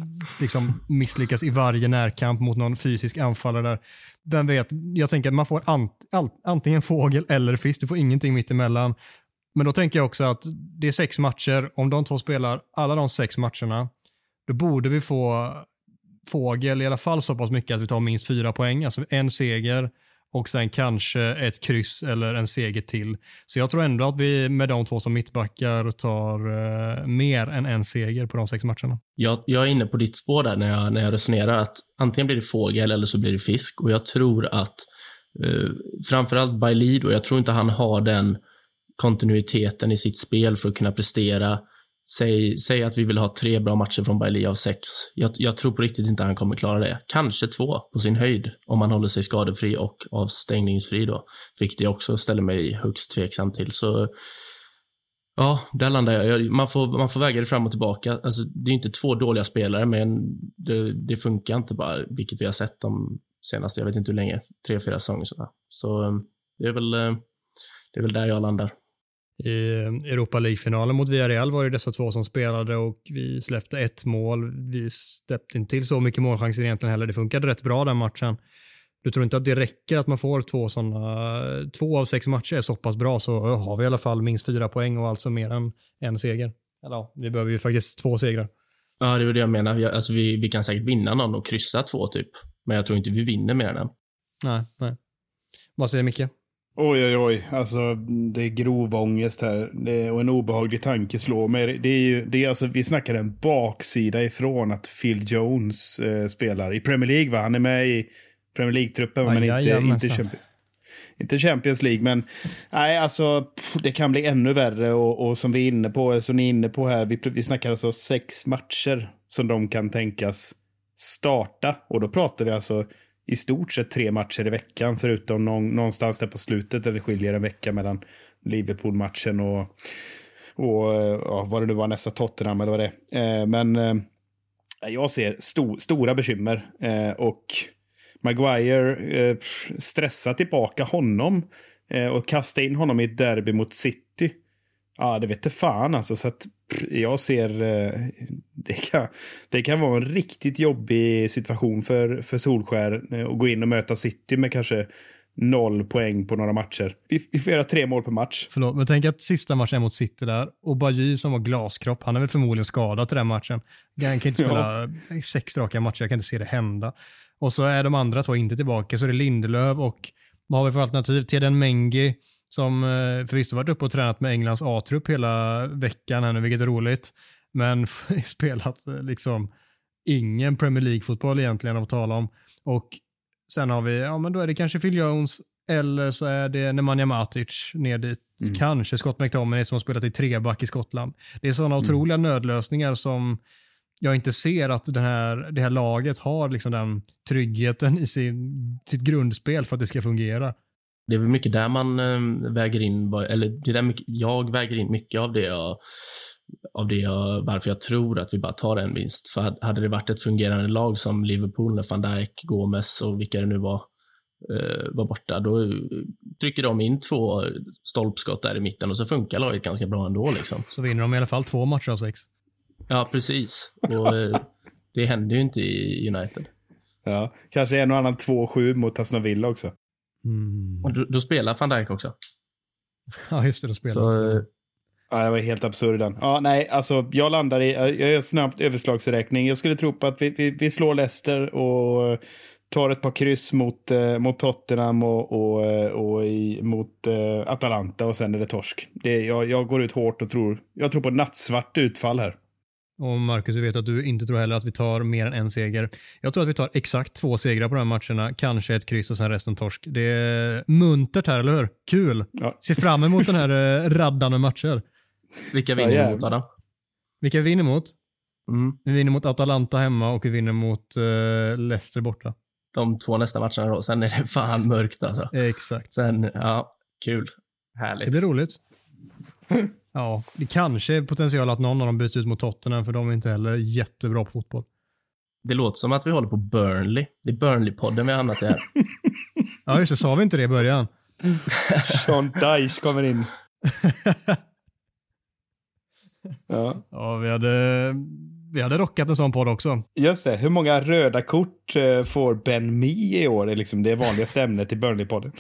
Speaker 2: liksom misslyckas i varje närkamp mot någon fysisk anfallare där. Vem vet, jag tänker att man får ant, all, antingen fågel eller fisk, du får ingenting mitt emellan. Men då tänker jag också att det är sex matcher, om de två spelar alla de sex matcherna, då borde vi få fågel i alla fall så pass mycket att vi tar minst fyra poäng, alltså en seger och sen kanske ett kryss eller en seger till. Så jag tror ändå att vi med de två som mittbackar tar eh, mer än en seger på de sex matcherna.
Speaker 3: Jag, jag är inne på ditt spår där när jag, när jag resonerar att antingen blir det fågel eller så blir det fisk och jag tror att eh, framförallt Bailey då, jag tror inte han har den kontinuiteten i sitt spel för att kunna prestera. Säg, säg att vi vill ha tre bra matcher från Bailey av sex. Jag, jag tror på riktigt inte han kommer klara det. Kanske två på sin höjd om han håller sig skadefri och avstängningsfri då, vilket jag också ställer mig högst tveksam till. Så Ja, där landar jag. Man får, man får väga det fram och tillbaka. Alltså, det är inte två dåliga spelare, men det, det funkar inte bara, vilket vi har sett de senaste, jag vet inte hur länge, tre, fyra säsonger. Så eh, det är, väl, eh, det är väl där jag landar.
Speaker 2: I Europa League-finalen mot Villarreal var det dessa två som spelade och vi släppte ett mål. Vi släppte inte till så mycket målchanser egentligen heller. Det funkade rätt bra den matchen. Du tror inte att det räcker att man får två sådana, två av sex matcher är så pass bra så har vi i alla fall minst fyra poäng och alltså mer än en seger. Eller ja, vi behöver ju faktiskt två segrar.
Speaker 3: Ja, det är det jag menar. Alltså, vi, vi kan säkert vinna någon och kryssa två typ. Men jag tror inte vi vinner mer än en.
Speaker 2: Nej, nej. Vad säger Micke?
Speaker 1: Oj, oj, oj. Alltså, det är grov ångest här. Det, och en obehaglig tanke slår mig. Det är ju, det är alltså, vi snackar en baksida ifrån att Phil Jones eh, spelar i Premier League. Va? Han är med i Premier League-truppen, men inte, inte, Champions, inte Champions League. Men nej, alltså, det kan bli ännu värre. Och, och som vi är inne på, som ni är inne på här, vi, vi snackar alltså sex matcher som de kan tänkas starta. Och då pratar vi alltså i stort sett tre matcher i veckan, förutom någon, någonstans där på slutet där det skiljer en vecka mellan Liverpool-matchen och, och ja, vad det nu var, nästa Tottenham eller vad det är. Eh, men eh, jag ser sto, stora bekymmer eh, och Maguire eh, stressa tillbaka honom eh, och kasta in honom i ett derby mot City. Ja, det vet fan alltså. Så att jag ser... Eh, det, kan, det kan vara en riktigt jobbig situation för, för Solskär eh, att gå in och möta City med kanske noll poäng på några matcher. Vi, vi får göra tre mål per match.
Speaker 2: Förlåt, men tänk att sista matchen är mot City där och Bajy som var glaskropp, han är väl förmodligen skadad till den matchen. Han kan inte spela ja. sex raka matcher, jag kan inte se det hända. Och så är de andra två inte tillbaka, så är det Lindelöf och vad har vi för alternativ? Teden Mengi som eh, förvisso varit uppe och tränat med Englands A-trupp hela veckan här nu, vilket är roligt. Men spelat eh, liksom ingen Premier League-fotboll egentligen att tala om. Och sen har vi, ja men då är det kanske Phil Jones eller så är det Nemanja Matic ner dit. Mm. Kanske Scott McTominay som har spelat i treback i Skottland. Det är sådana mm. otroliga nödlösningar som jag inte ser att den här, det här laget har liksom den tryggheten i sin, sitt grundspel för att det ska fungera.
Speaker 3: Det är väl mycket där man äh, väger in, eller det är där mycket, jag väger in mycket av det jag, av det jag, varför jag tror att vi bara tar en vinst. För hade det varit ett fungerande lag som Liverpool när van Dijk, Gomes och vilka det nu var, äh, var borta, då trycker de in två stolpskott där i mitten och så funkar laget ganska bra ändå. Liksom.
Speaker 2: Så vinner de i alla fall två matcher av sex.
Speaker 3: Ja, precis. Och eh, det händer ju inte i United.
Speaker 1: Ja, kanske en och annan 2-7 mot Aston Villa också.
Speaker 3: Mm. Och då, då, spelar van Dijk också.
Speaker 2: Ja, just det. Då spelar Så,
Speaker 1: eh, Ja, det var helt absurd den. Ja, nej, alltså jag landar i, jag gör snabbt överslagsräkning. Jag skulle tro på att vi, vi, vi slår Leicester och tar ett par kryss mot, eh, mot Tottenham och, och, eh, och i, mot eh, Atalanta och sen är det torsk. Det, jag, jag går ut hårt och tror, jag tror på nattsvart utfall här.
Speaker 2: Och Marcus, du vet att du inte tror heller att vi tar mer än en seger. Jag tror att vi tar exakt två segrar på de här matcherna, kanske ett kryss och sen resten torsk. Det är muntert här, eller hur? Kul! Ja. Se fram emot den här eh, raddan med matcher.
Speaker 3: Vilka vinner ja, mot Adam?
Speaker 2: Vilka vinner mot? Mm. Vi vinner mot Atalanta hemma och vi vinner mot uh, Leicester borta.
Speaker 3: De två nästa matcherna då, sen är det fan mörkt alltså.
Speaker 2: Exakt.
Speaker 3: Sen, ja, kul. Härligt.
Speaker 2: Det blir roligt. Ja, det kanske är potential att någon av dem byts ut mot Tottenham för de är inte heller jättebra på fotboll.
Speaker 3: Det låter som att vi håller på Burnley. Det är Burnley-podden vi har hamnat i här.
Speaker 2: ja, just det. Sa vi inte det i början?
Speaker 1: Sean Dyche kommer in.
Speaker 2: ja. ja, vi hade vi hade rockat en sån podd också.
Speaker 1: Just det. Hur många röda kort eh, får Ben Mee i år? Det är liksom det vanligaste ämnet i Burnley-podden.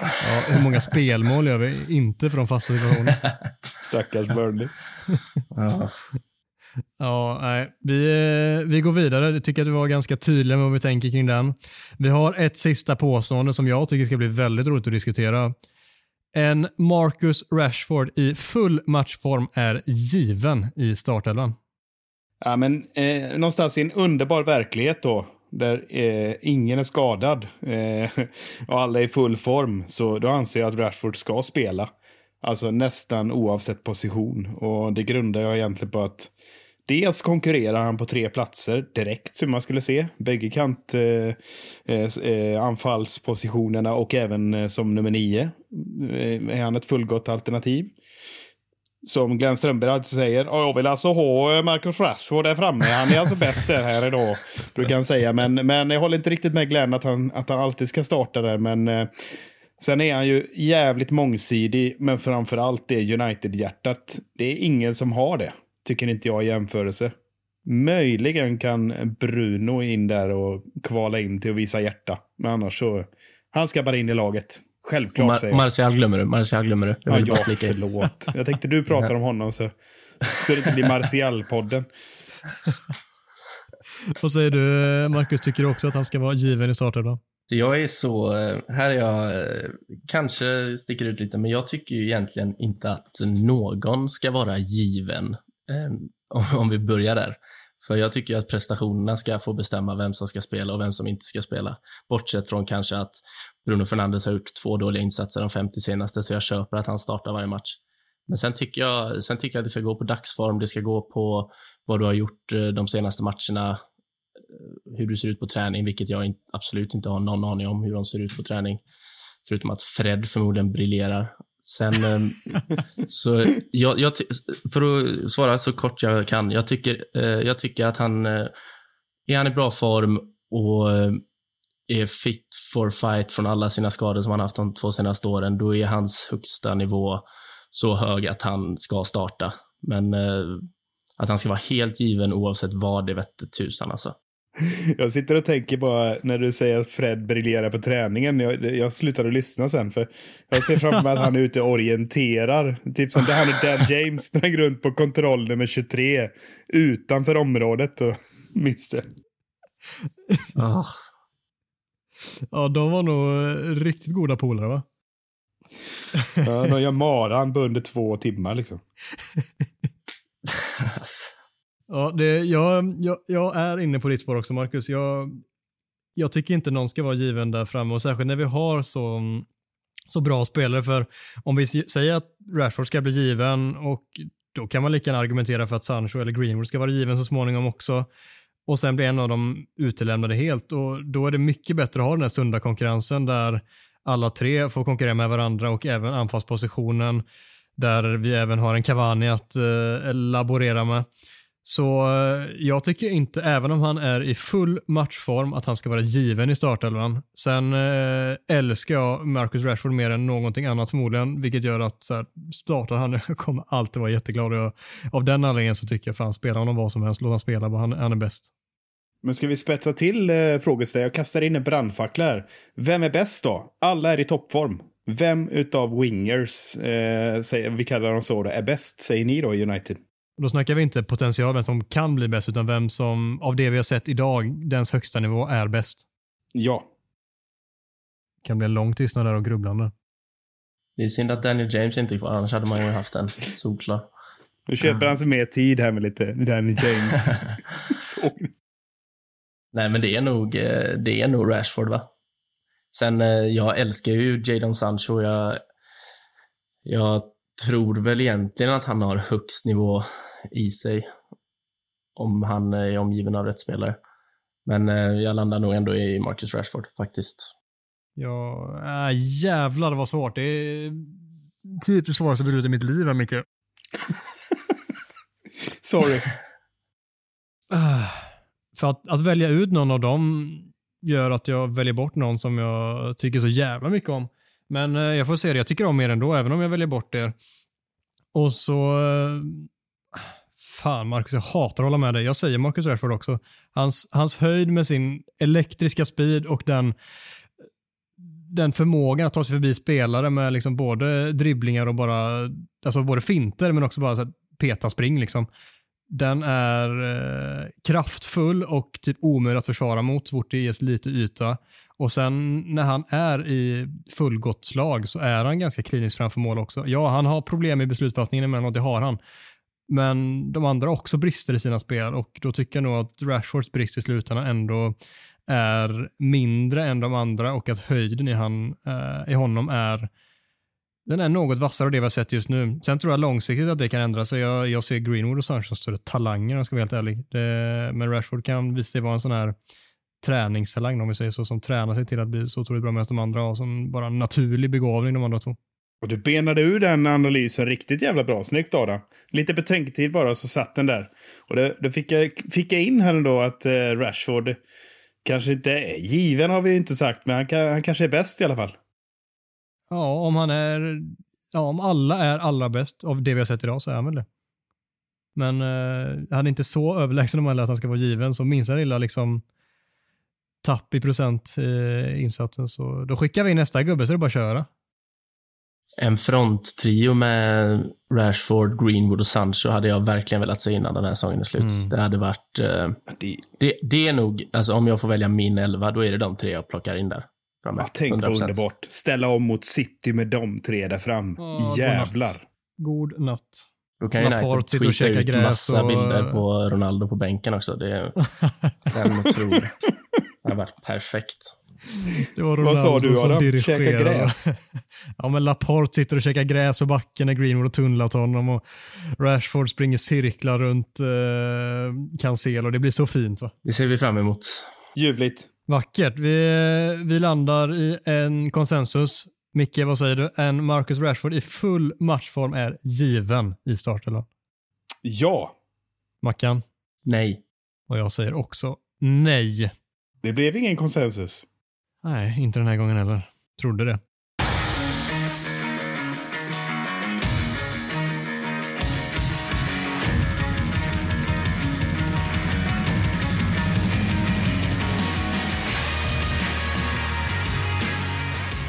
Speaker 2: ja, hur många spelmål gör vi inte de fasta situationerna?
Speaker 1: Stackars Burnley.
Speaker 2: ja. Ja, nej. Vi, eh, vi går vidare. Jag tycker att vi var ganska tydliga med vad vi tänker kring den. Vi har ett sista påstående som jag tycker ska bli väldigt roligt att diskutera. En Marcus Rashford i full matchform är given i startelvan.
Speaker 1: Ja, men eh, någonstans i en underbar verklighet då, där eh, ingen är skadad eh, och alla är i full form, så då anser jag att Rashford ska spela. Alltså nästan oavsett position. Och det grundar jag egentligen på att dels konkurrerar han på tre platser direkt som man skulle se. Bägge kant eh, eh, eh anfallspositionerna och även eh, som nummer nio eh, är han ett fullgott alternativ. Som Glenn Strömberg alltid säger, jag vill alltså ha Marcus Rashford där framme. Han är alltså bäst där här idag, brukar han säga. Men, men jag håller inte riktigt med Glenn att han, att han alltid ska starta där. Men eh, Sen är han ju jävligt mångsidig, men framför allt det United-hjärtat. Det är ingen som har det, tycker inte jag i jämförelse. Möjligen kan Bruno in där och kvala in till att visa hjärta. Men annars så, han ska bara in i laget. Självklart
Speaker 3: Mar
Speaker 1: säger jag.
Speaker 3: Martial glömmer du. Martial glömmer du. Jag
Speaker 1: Ja, ja, förlåt. Jag tänkte du pratar om honom så, så det inte blir Martial-podden.
Speaker 2: Vad säger du Marcus, tycker du också att han ska vara given i startelvan?
Speaker 3: Jag är så, eh, här är jag, eh, kanske sticker ut lite, men jag tycker ju egentligen inte att någon ska vara given, eh, om- om vi börjar där. För jag tycker att prestationerna ska få bestämma vem som ska spela och vem som inte ska spela. Bortsett från kanske att Bruno Fernandes har gjort två dåliga insatser de 50 senaste, så jag köper att han startar varje match. Men sen tycker jag, sen tycker jag att det ska gå på dagsform, det ska gå på vad du har gjort eh, de senaste matcherna, eh, hur du ser ut på träning, vilket jag absolut inte har någon aning om hur de ser ut på träning. Förutom att Fred förmodligen briljerar. Sen, ehm, så jag, jag, för att svara så kort jag kan, jag tycker, eh, jag tycker att han, eh, är han i bra form och eh, är fit for fight från alla sina skador som han haft de två senaste åren, då är hans högsta nivå så hög att han ska starta. Men att han ska vara helt given oavsett vad, det vette tusan alltså.
Speaker 1: Jag sitter och tänker bara när du säger att Fred briljerar på träningen. Jag, jag slutar att lyssna sen för jag ser framför mig att han är ute och orienterar. Typ som det här när Dan James sprang runt på kontroll nummer 23 utanför området. Och, minns det?
Speaker 3: Ah.
Speaker 2: Ja, de var nog eh, riktigt goda polare va?
Speaker 1: Ja, de gör maran på under två timmar liksom.
Speaker 2: Ja, det, jag, jag, jag är inne på ditt spår också Marcus. Jag, jag tycker inte någon ska vara given där framme och särskilt när vi har så, så bra spelare. För om vi säger att Rashford ska bli given och då kan man lika gärna argumentera för att Sancho eller Greenwood ska vara given så småningom också. Och sen blir en av dem utelämnade helt och då är det mycket bättre att ha den här sunda konkurrensen där alla tre får konkurrera med varandra och även anfallspositionen där vi även har en Cavani att eh, laborera med. Så eh, jag tycker inte, även om han är i full matchform, att han ska vara given i startelvan. Sen eh, älskar jag Marcus Rashford mer än någonting annat förmodligen, vilket gör att så här, startar han, jag kommer alltid vara jätteglad. Och jag, av den anledningen så tycker jag fan, spela honom vad som helst, låt han spela, han, han är bäst.
Speaker 1: Men ska vi spetsa till eh, frågeställningen? Jag kastar in en brandfackla här. Vem är bäst då? Alla är i toppform. Vem utav wingers, eh, säger, vi kallar dem så, då, är bäst, säger ni då i United?
Speaker 2: Då snackar vi inte potential, vem som kan bli bäst, utan vem som av det vi har sett idag, dens högsta nivå är bäst.
Speaker 1: Ja.
Speaker 2: Kan bli en lång tystnad där och grubblande.
Speaker 3: Det är synd att Daniel James inte är kvar, annars hade man ju haft en solklar.
Speaker 1: Nu köper han sig mer tid här med lite Danny James. så.
Speaker 3: Nej, men det är nog, eh, det är nog Rashford, va? Sen, eh, jag älskar ju Jadon Sancho. Jag, jag tror väl egentligen att han har högst nivå i sig. Om han är omgiven av rätt spelare. Men eh, jag landar nog ändå i Marcus Rashford, faktiskt.
Speaker 2: Ja, äh, jävlar vad svårt. Det är typ det svåraste beslutet i mitt liv här, Micke.
Speaker 1: Sorry.
Speaker 2: För att, att välja ut någon av dem gör att jag väljer bort någon som jag tycker så jävla mycket om. Men eh, jag får se det, jag tycker om er ändå, även om jag väljer bort er. Och så... eh, Fan Marcus, jag hatar att hålla med dig. Jag säger Marcus Rashford också. Hans, hans höjd med sin elektriska speed och den, den förmågan att ta sig förbi spelare med liksom både dribblingar och bara, alltså både finter men också bara så peta spring liksom den är eh, kraftfull och typ omöjlig att försvara mot så fort det ges lite yta. Och sen när han är i fullgott slag så är han ganska klinisk framför mål också. Ja, han har problem i beslutsfattningen emellanåt, det har han. Men de andra har också brister i sina spel och då tycker jag nog att Rashfords brist i slutändan ändå är mindre än de andra och att höjden i, han, eh, i honom är den är något vassare av det vi har sett just nu. Sen tror jag långsiktigt att det kan ändra sig. Jag, jag ser Greenwood och Sancho som större talanger om jag ska vara helt ärlig. Det, men Rashford kan visa sig vara en sån här träningstalang om vi säger så, som tränar sig till att bli så otroligt bra med de andra och som bara naturlig begåvning de andra två.
Speaker 1: Och du benade ur den analysen riktigt jävla bra. Snyggt Adam. Lite betänketid bara så satt den där. Och det, då fick jag, fick jag in här ändå att eh, Rashford kanske inte är given har vi ju inte sagt, men han, kan, han kanske är bäst i alla fall.
Speaker 2: Ja, om han är, ja, om alla är allra bäst av det vi har sett idag så är han väl det. Men eh, han är inte så överlägsen om att han ska vara given, så minsta lilla liksom tapp i procent i insatsen så då skickar vi in nästa gubbe så det är bara att köra.
Speaker 3: En fronttrio med Rashford, Greenwood och Sancho hade jag verkligen velat se innan den här säsongen är slut.
Speaker 2: Mm.
Speaker 3: Det hade varit... Eh,
Speaker 1: Det,
Speaker 3: det, det är nog, alltså om jag får välja min elva, då är det de tre jag plockar in där. Framme.
Speaker 1: ja, tänk vad
Speaker 3: 100%.
Speaker 1: underbart. Ställa om mot City med de tre där fram.
Speaker 2: Ja,
Speaker 1: Jävlar.
Speaker 2: God natt.
Speaker 3: Då kan
Speaker 2: Laporte sitter och
Speaker 3: ut
Speaker 2: gräs
Speaker 3: massa
Speaker 2: och-
Speaker 3: bilder på Ronaldo på bänken också. Det är en otrolig. Det har varit perfekt.
Speaker 2: Det var
Speaker 1: Vad sa du,
Speaker 2: som
Speaker 1: Adam?
Speaker 2: dirigerade.
Speaker 1: Käka gräs?
Speaker 2: ja, men Laporte sitter och käkar gräs och backen när Greenwood har tunnlat honom och Rashford springer cirklar runt eh, Cancelo. Det blir så fint va?
Speaker 3: Det ser vi fram emot.
Speaker 1: Ljuvligt.
Speaker 2: Vackert. Vi, vi landar i en konsensus. Micke, vad säger du? En Marcus Rashford i full matchform är given i startelvan.
Speaker 1: Ja,
Speaker 2: Mackan?
Speaker 3: Nej.
Speaker 2: Och jag säger också nej
Speaker 1: det blev ingen konsensus.
Speaker 2: Nej, inte den här gången heller. Trodde det.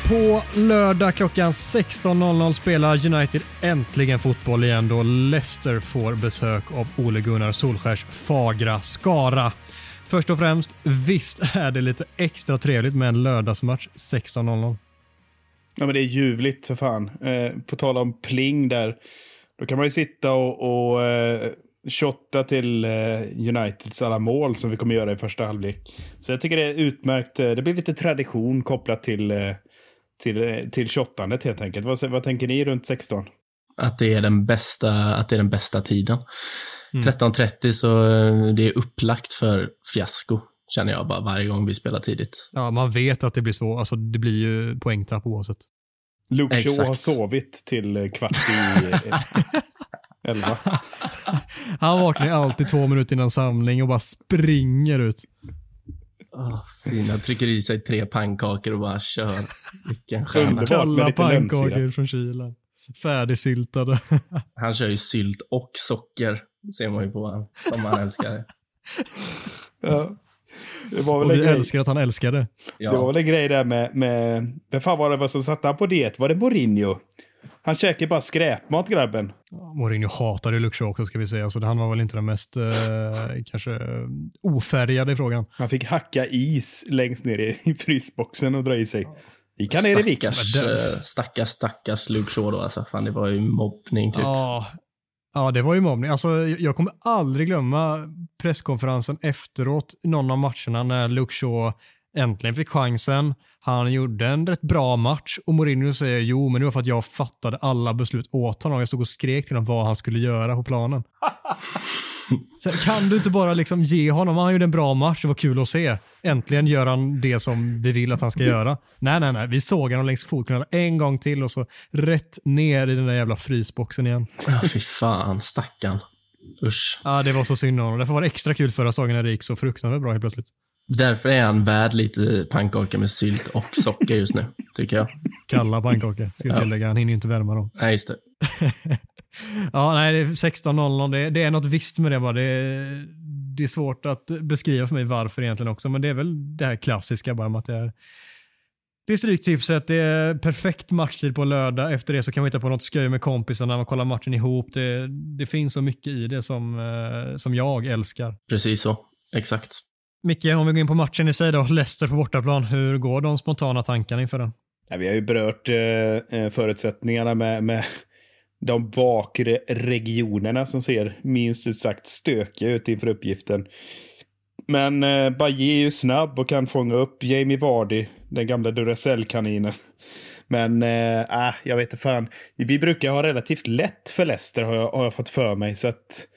Speaker 2: På lördag klockan 16.00 spelar United äntligen fotboll igen då Leicester får besök av Ole Gunnar Solskärs fagra Skara. Först och främst, visst är det lite extra trevligt med en lördagsmatch 16.00.
Speaker 1: Ja, men det är ljuvligt för fan. Eh, på tal om pling där. Då kan man ju sitta och, och eh, shotta till eh, Uniteds alla mål som vi kommer göra i första halvlek. Så jag tycker det är utmärkt. Eh, det blir lite tradition kopplat till, eh, till, eh, till shottandet helt enkelt. Vad, vad tänker ni runt 16?
Speaker 3: Att det är den bästa, att det är den bästa tiden.
Speaker 2: Mm.
Speaker 3: 13.30 så eh, det är upplagt för fiasko. Känner jag bara varje gång vi spelar tidigt.
Speaker 2: Ja, man vet att det blir så. Alltså, det blir ju poängtapp oavsett.
Speaker 1: Luke Shaw har sovit till eh, kvart i eh, elva.
Speaker 2: Han vaknar alltid två minuter innan samling och bara springer ut.
Speaker 3: Oh, fina. Trycker i sig tre pannkakor och bara kör. Vilken stjärna.
Speaker 1: Underbart.
Speaker 2: Kalla pannkakor från kylen. Färdigsyltade.
Speaker 3: Han kör ju sylt och socker. ser man ju på honom. Som han älskar.
Speaker 1: Ja. Det var väl
Speaker 2: Och vi
Speaker 1: grej.
Speaker 2: älskar att han älskar det.
Speaker 1: Det var
Speaker 3: Ja.
Speaker 1: väl en grej där med, med vem fan var det som satte han på diet? Var det Mourinho? Han käkade bara skräpmat grabben.
Speaker 2: Mourinho hatade ju Luke Shaw också ska vi säga, så han var väl inte den mest eh, kanske ofärgade i frågan.
Speaker 1: Han fick hacka is längst ner i, i frysboxen och dra i sig. Gick han ner i?
Speaker 3: Stackars,
Speaker 2: den-
Speaker 3: eh, stackars, stackars Luke Shaw då alltså. Fan, det var ju mobbning typ.
Speaker 2: Ja, ja, det var ju mobbning. Alltså, jag kommer aldrig glömma presskonferensen efteråt någon av matcherna när Luke Shaw äntligen fick chansen. Han gjorde en rätt bra match och Mourinho säger jo, men det var för att jag fattade alla beslut åt honom. Jag stod och skrek till honom vad han skulle göra på planen. Så kan du inte bara liksom ge honom, han gjorde en bra match, det var kul att se. Äntligen gör han det som vi vill att han ska göra. Nej, nej, nej, vi såg honom längs fotknölarna en gång till och så rätt ner i den där jävla frysboxen igen.
Speaker 3: Ja, fy fan, stackarn. Usch.
Speaker 2: Ja, det var så synd om honom. Därför var det extra kul förra säsongen när det gick så fruktansvärt bra helt plötsligt.
Speaker 3: Därför är han värd lite pannkaka med sylt och socker just nu, tycker jag.
Speaker 2: Kalla pannkakor, ska jag
Speaker 3: Ja.
Speaker 2: tillägga. Han hinner ju inte värma dem.
Speaker 3: Nej, just det.
Speaker 2: Ja, nej, det är 16.00. Det, det är något visst med det bara. Det, är- det är svårt att beskriva för mig varför egentligen också, men det är väl det här klassiska bara med att det är det är stryktipset, det är perfekt matchtid på lördag. Efter det så kan man hitta på något skoj med kompisarna, man kollar matchen ihop. Det, det finns så mycket i det som, eh, som jag älskar.
Speaker 3: Precis så. Exakt.
Speaker 2: Micke, om vi går in på matchen i sig då. Leicester på bortaplan. Hur går de spontana tankarna inför den?
Speaker 1: Ja, vi har ju berört eh, eh förutsättningarna med, med de bakre regionerna som ser minst ut sagt stökiga ut inför uppgiften. Men eh, Baye är ju snabb och kan fånga upp Jamie Vardy, den gamla Duracell-kaninen. Men äh, jag vet inte fan. Vi brukar ha relativt lätt för Leicester har jag, har jag fått för mig. Så att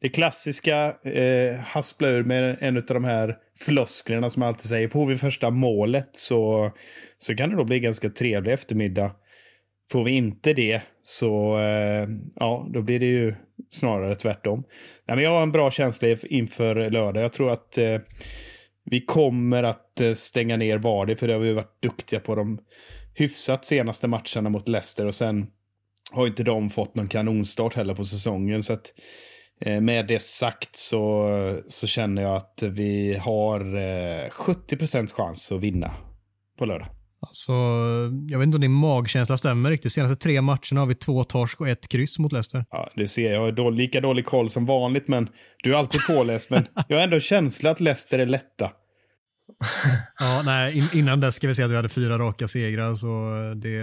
Speaker 1: det klassiska eh, haspla ur med en av de här flosklerna som man alltid säger. Får vi första målet så, så kan det då bli ganska trevlig eftermiddag. Får vi inte det så eh, ja, då blir det ju snarare tvärtom. Nej, men jag har en bra känsla inför lördag. Jag tror att eh, vi kommer att eh, stänga ner Vardy för det har vi varit duktiga på de hyfsat senaste matcherna mot Leicester och sen har inte de fått någon kanonstart heller på säsongen. Så att med det sagt så, så känner jag att vi har 70 eh, chans att vinna på lördag.
Speaker 2: Alltså, jag vet inte om din magkänsla stämmer riktigt. Senaste tre matcherna har vi två torsk och ett kryss mot Leicester.
Speaker 1: Ja, det ser jag. Jag har då, lika dålig koll som vanligt, men du är alltid påläst. men jag har ändå känsla att Leicester är lätta.
Speaker 2: ja, nej, in, innan dess ska vi säga att vi hade fyra raka segrar. Så det,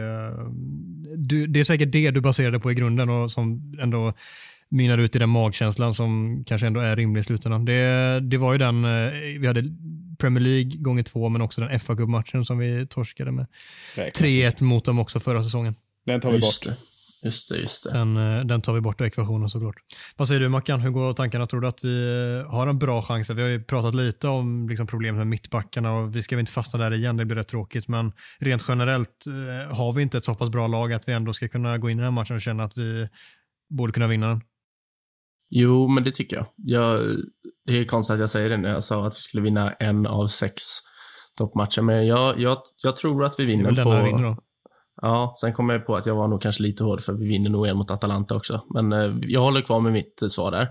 Speaker 2: du, det är säkert det du baserade på i grunden och som ändå mynnar ut i den magkänslan som kanske ändå är rimlig i slutändan. Det, det var ju den, eh, vi hade Premier League gånger två, men också den fa Cup-matchen som vi torskade med 3-1 mot dem också förra säsongen.
Speaker 1: Den tar vi
Speaker 3: just
Speaker 1: bort.
Speaker 3: Det. Just det, just det.
Speaker 2: Den, eh, den tar vi bort ur ekvationen såklart. Vad säger du Mackan, hur går tankarna? Tror du att vi eh, har en bra chans? Vi har ju pratat lite om liksom, problemet med mittbackarna och vi ska väl inte fastna där igen, det blir rätt tråkigt. Men rent generellt har vi inte ett så pass bra lag att vi ändå ska kunna gå in i den här matchen och känna att vi borde kunna vinna den?
Speaker 3: Jo, men det tycker jag. jag. Det är konstigt att jag säger det när jag sa att vi skulle vinna en av sex toppmatcher, men jag, jag, jag tror att vi vinner.
Speaker 2: Det är väl på... vinner då?
Speaker 3: Ja, sen kommer jag på att jag var nog kanske lite hård för vi vinner nog en mot Atalanta också. Men eh, jag håller kvar med mitt eh, svar där.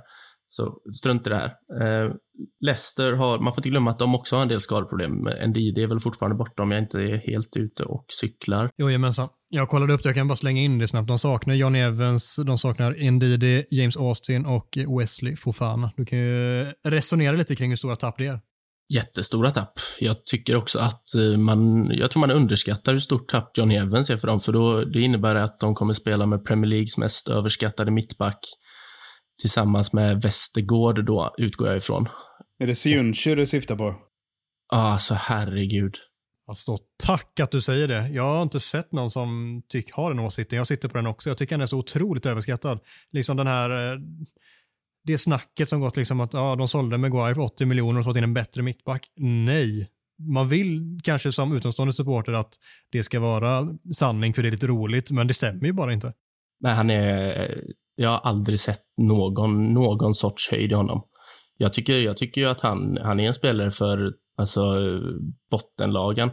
Speaker 3: Så strunt i det här. Eh, Leicester har, man får inte glömma att de också har en del skadeproblem. Ndidi är väl fortfarande borta om jag inte är helt ute och cyklar.
Speaker 2: Jajamensan. Jag kollade upp det, jag kan bara slänga in det snabbt. De saknar Johnny Evans, de saknar Ndidi, James Austin och Wesley Fofana. Du kan ju resonera lite kring hur stora tapp det är.
Speaker 3: Jättestora tapp. Jag tycker också att eh, man, jag tror man underskattar hur stort tapp Johnny Evans är för dem, för då, det innebär att de kommer spela med Premier Leagues mest överskattade mittback tillsammans med Västergård då, utgår jag ifrån.
Speaker 1: Är det Syunshu du syftar på?
Speaker 3: Alltså herregud.
Speaker 2: Alltså, tack att du säger det. Jag har inte sett någon som tyck, har den åsikten. Jag sitter på den också. Jag tycker han är så otroligt överskattad. Liksom den här... Eh, det snacket som gått liksom att ja, de sålde Maguire för 80 miljoner och fått in en bättre mittback. Nej. Man vill kanske som utomstående supporter att det ska vara sanning för det är lite roligt, men det stämmer ju bara inte.
Speaker 3: Nej, han är... Jag har aldrig sett någon, någon sorts höjd i honom. Jag tycker, jag tycker ju att han, han är en spelare för alltså, bottenlagen.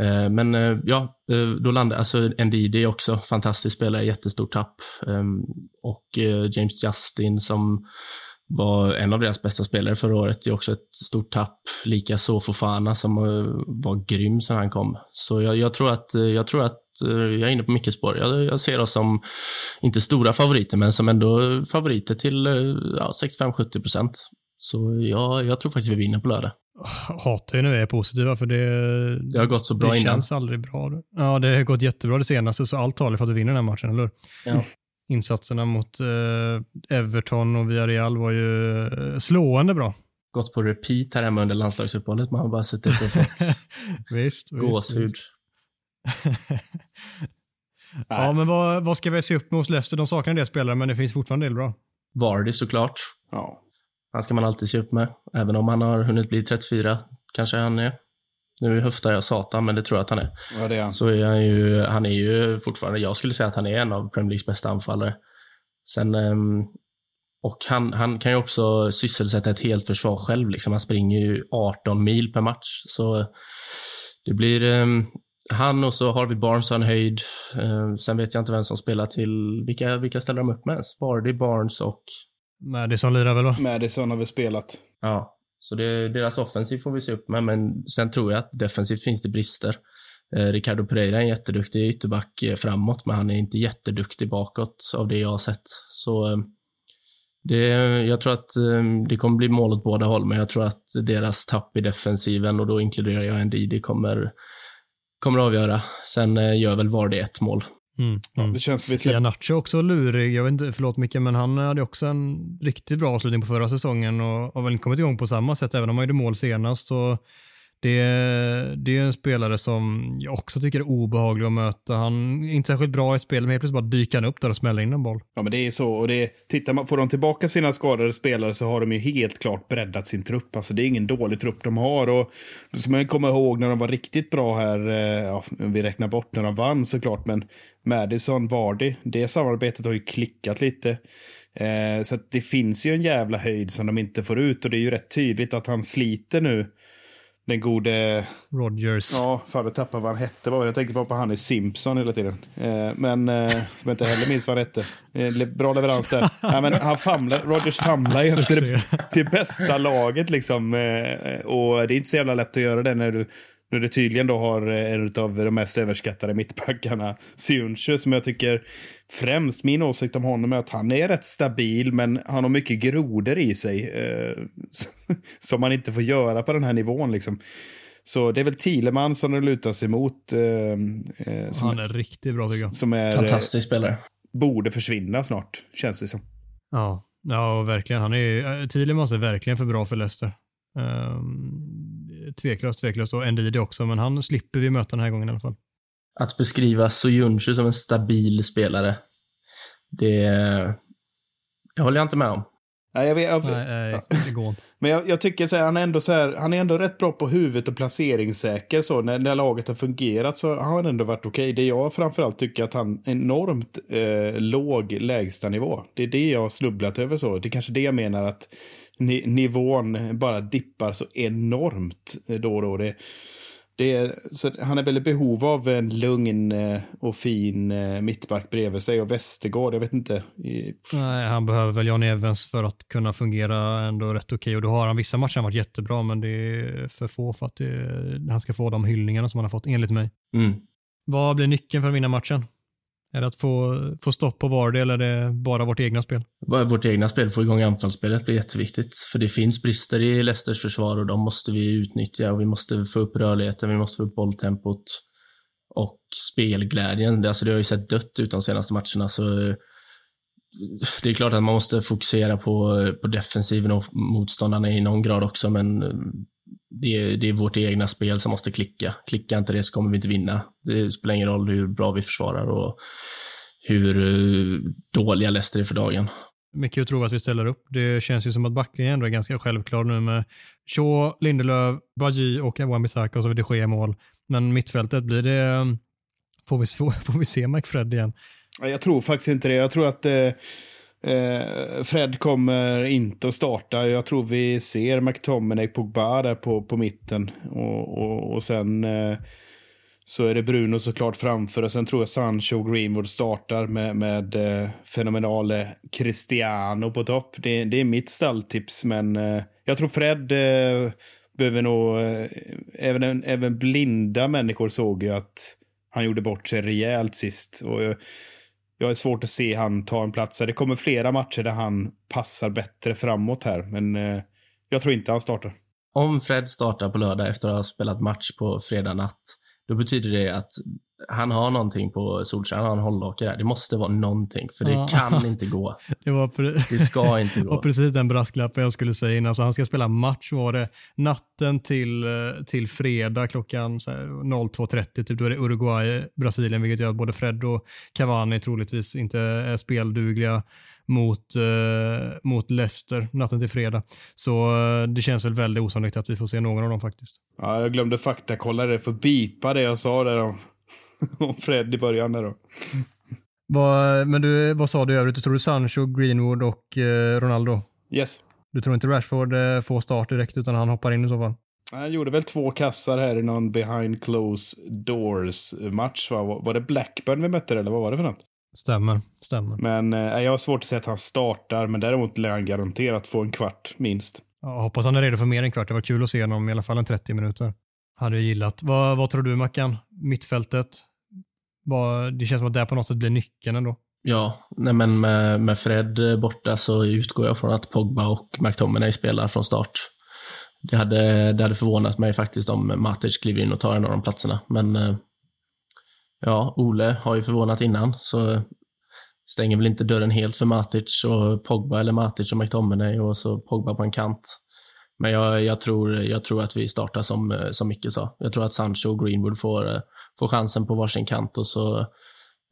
Speaker 3: Eh, men eh, ja, eh, då landar, alltså Ndidi också, fantastisk spelare, jättestort tapp. Ehm, eh, och James Justin som var en av deras bästa spelare förra året, är också ett stort tapp. Likaså Fofana som eh, var grym sen han kom. Så jag, jag, tror att, eh, jag tror att jag är inne på mycket spår. Jag, jag ser oss som, inte stora favoriter, men som ändå favoriter till ja, 65-70 procent. Så ja, jag tror faktiskt vi vinner på lördag.
Speaker 2: Hatar ju när vi är positiva för det,
Speaker 3: det har gått så bra
Speaker 2: det
Speaker 3: innan.
Speaker 2: Det känns aldrig bra. Ja, det har gått jättebra det senaste, så allt talar för att vi vinner den här matchen, eller
Speaker 3: Ja.
Speaker 2: Insatserna mot eh, Everton och Villarreal var ju eh, slående bra.
Speaker 3: Gått på repeat här hemma under landslagsuppehållet. Man har bara suttit och fått
Speaker 2: visst,
Speaker 3: gåshud.
Speaker 2: Visst, ja, men vad, vad ska vi se upp med hos Leicester? De saknar en del spelare, men det finns fortfarande en del bra.
Speaker 3: Vardy såklart.
Speaker 1: Ja.
Speaker 3: Han ska man alltid se upp med. Även om han har hunnit bli 34, kanske han är. Nu höftar jag satan, men det tror jag att han är.
Speaker 1: Ja, det är han.
Speaker 3: Så är han ju, han är ju fortfarande, jag skulle säga att han är en av Premier Leagues bästa anfallare. Sen, ehm, och han, han kan ju också sysselsätta ett helt försvar själv. Liksom. Han springer ju 18 mil per match. Så det blir ehm, han och så har vi Barnes har en höjd. Ehm, sen vet jag inte vem som spelar till, vilka, vilka ställer de upp med? Vardy, Barnes och
Speaker 2: Madison lirar väl va?
Speaker 1: Madison har vi spelat.
Speaker 3: Ja, så det, deras offensiv får vi se upp med, men sen tror jag att defensivt finns det brister. Eh, Ricardo Pereira är en jätteduktig ytterback eh, framåt, men han är inte jätteduktig bakåt av det jag har sett. Så eh, det, jag tror att eh, det kommer bli mål åt båda håll, men jag tror att deras tapp i defensiven, och då inkluderar jag Ndidi, kommer, kommer avgöra. Sen eh, gör väl Vardy ett mål.
Speaker 2: Mm, mm.
Speaker 1: det känns vi.
Speaker 2: Ianacho också lurig. Jag vet inte, förlåt Micke, men han hade också en riktigt bra avslutning på förra säsongen och har väl inte kommit igång på samma sätt, även om han gjorde mål senast. Så det, det är en spelare som jag också tycker är obehaglig att möta. Han är inte särskilt bra i spel, men helt plötsligt bara dyker han upp där och smäller in en boll.
Speaker 1: Ja, men det är så. Och det, tittar man, får de tillbaka sina skadade spelare så har de ju helt klart breddat sin trupp. Alltså det är ingen dålig trupp de har. Och då ska man komma ihåg när de var riktigt bra här, eh, ja, vi räknar bort när de vann såklart, men Madison, Vardy, det samarbetet har ju klickat lite. Eh, så det finns ju en jävla höjd som de inte får ut och det är ju rätt tydligt att han sliter nu den gode...
Speaker 2: Rogers.
Speaker 1: Ja, fan jag tappade vad han hette. Jag tänkte bara på han i Simpson hela tiden. Eh, men eh, som jag inte heller minns vad han hette. Eh, bra leverans där. ja, men han famlar, Rogers famlar ju efter det, det bästa laget liksom. Eh, och det är inte så jävla lätt att göra det när du när du tydligen då har eh, en av de mest överskattade mittbackarna, Siunshu, som jag tycker främst, min åsikt om honom är att han är rätt stabil, men han har mycket grodor i sig eh, som man inte får göra på den här nivån. Liksom. Så det är väl Thielemann som det lutar sig mot. Eh,
Speaker 2: eh, han är, är riktigt bra tycker jag.
Speaker 3: Som är, Fantastisk spelare.
Speaker 1: Borde försvinna snart, känns det som.
Speaker 2: Ja, ja verkligen. Han är, Thielemans är verkligen för bra för Leicester. Um, tveklöst, tveklöst. Och Ndidi också, men han slipper vi möta den här gången i alla fall.
Speaker 3: Att beskriva Soyuncu som en stabil spelare, det, det håller jag inte med om.
Speaker 1: Nej, jag vet, jag,
Speaker 2: nej, nej, det går inte.
Speaker 1: Men jag, jag tycker så här, han är ändå så här, han är ändå rätt bra på huvudet och placeringssäker så. När, när laget har fungerat så har han ändå varit okej. Okay. Det jag framförallt tycker att han enormt eh, låg lägstanivå. Det är det jag har snubblat över så. Det är kanske det jag menar att nivån bara dippar så enormt då och då. Det, det så han är väl i behov av en lugn eh, och fin eh, mittback bredvid sig och Västergård, jag vet inte.
Speaker 2: Nej, han behöver väl Jan Evans för att kunna fungera ändå rätt okej okay. och då har han vissa matcher varit jättebra men det är för få för att det, han ska få de hyllningarna som han har fått enligt mig.
Speaker 3: Mm.
Speaker 2: Vad blir nyckeln för att vinna matchen? Är det att få, få stopp på Vardy eller är det bara vårt egna spel?
Speaker 3: Vårt egna spel, få igång anfallsspelet blir jätteviktigt. För det finns brister i Leicesters försvar och de måste vi utnyttja och vi måste få upp rörligheten, vi måste få upp bolltempot och spelglädjen. Alltså det har ju sett dött ut de senaste matcherna så det är klart att man måste fokusera på, på defensiven och motståndarna i någon grad också, men det är, det är vårt egna spel som måste klicka. Klickar inte det så kommer vi inte vinna. Det spelar ingen roll hur bra vi försvarar och hur eh, dåliga Leicester är för dagen.
Speaker 2: Mycket att tro att vi ställer upp. Det känns ju som att backlinjen ändå är ganska självklar nu med Shaw, Lindelöf, Bajy och Wan-Bissaka och så är det ske mål. Men mittfältet, blir det... Får vi, får vi se McFred igen?
Speaker 1: Jag tror faktiskt inte det. Jag tror att eh, Eh, Eh, Fred kommer inte att starta. Jag tror vi ser McTominay Pogba där på, på mitten. Och, och, och sen eh, så är det Bruno såklart framför. Och sen tror jag Sancho och Greenwood startar med, med eh, fenomenale Cristiano på topp. Det, det är mitt stalltips, men eh, jag tror Fred eh, behöver nog... Eh, även, även blinda människor såg ju att han gjorde bort sig rejält sist. Och, eh, jag är svårt att se han ta en plats. Det kommer flera matcher där han passar bättre framåt här, men eh, jag tror inte han startar.
Speaker 3: Om Fred startar på lördag efter att ha spelat match på fredag natt, då betyder det att han har någonting på Solskjaer, han har en hållhake där. Det måste vara någonting, för det ja. kan inte gå.
Speaker 2: Det, var
Speaker 3: det ska inte gå.
Speaker 2: Och precis den brasklappen jag skulle säga innan. Så han ska spela match, var det natten till, eh, till fredag klockan 02.30, typ, då är det Uruguay-Brasilien, vilket gör att både Fred och Cavani troligtvis inte är speldugliga mot, eh, mot Leicester natten till fredag. Så eh, det känns väl väldigt osannolikt att vi får se någon av dem faktiskt.
Speaker 1: Ja, jag glömde faktakolla det, för bipa det jag sa där om, om Fred i början där då.
Speaker 2: Vad, men du, vad sa du i övrigt? Du tror du Sancho, Greenwood och eh, Ronaldo?
Speaker 1: Yes.
Speaker 2: Du tror inte Rashford eh, får start direkt utan han hoppar in i så fall?
Speaker 1: Han gjorde väl två kassar här i någon behind close doors match. Va? Var det Blackburn vi mötte eller vad var det för något?
Speaker 2: Stämmer, stämmer.
Speaker 1: Men eh, jag har svårt att säga att han startar, men däremot lär han garanterat få en kvart minst.
Speaker 2: Jag hoppas han är redo för mer än kvart. Det var kul att se honom i alla fall en 30 minuter. Hade jag gillat. Vad, vad tror du Mackan? Mittfältet? Vad, det känns som att det på något sätt blir nyckeln ändå.
Speaker 3: Ja, nej men med, med Fred borta så utgår jag från att Pogba och McTominay spelar från start. Det hade, det hade förvånat mig faktiskt om Matic kliver in och tar en av de platserna, men eh, ja, Ole har ju förvånat innan, så stänger väl inte dörren helt för Matic och Pogba eller Matic och McTominay och så Pogba på en kant. Men jag, jag, tror, jag tror att vi startar som, eh, som Micke sa. Jag tror att Sancho och Greenwood får, eh, får chansen på varsin kant och så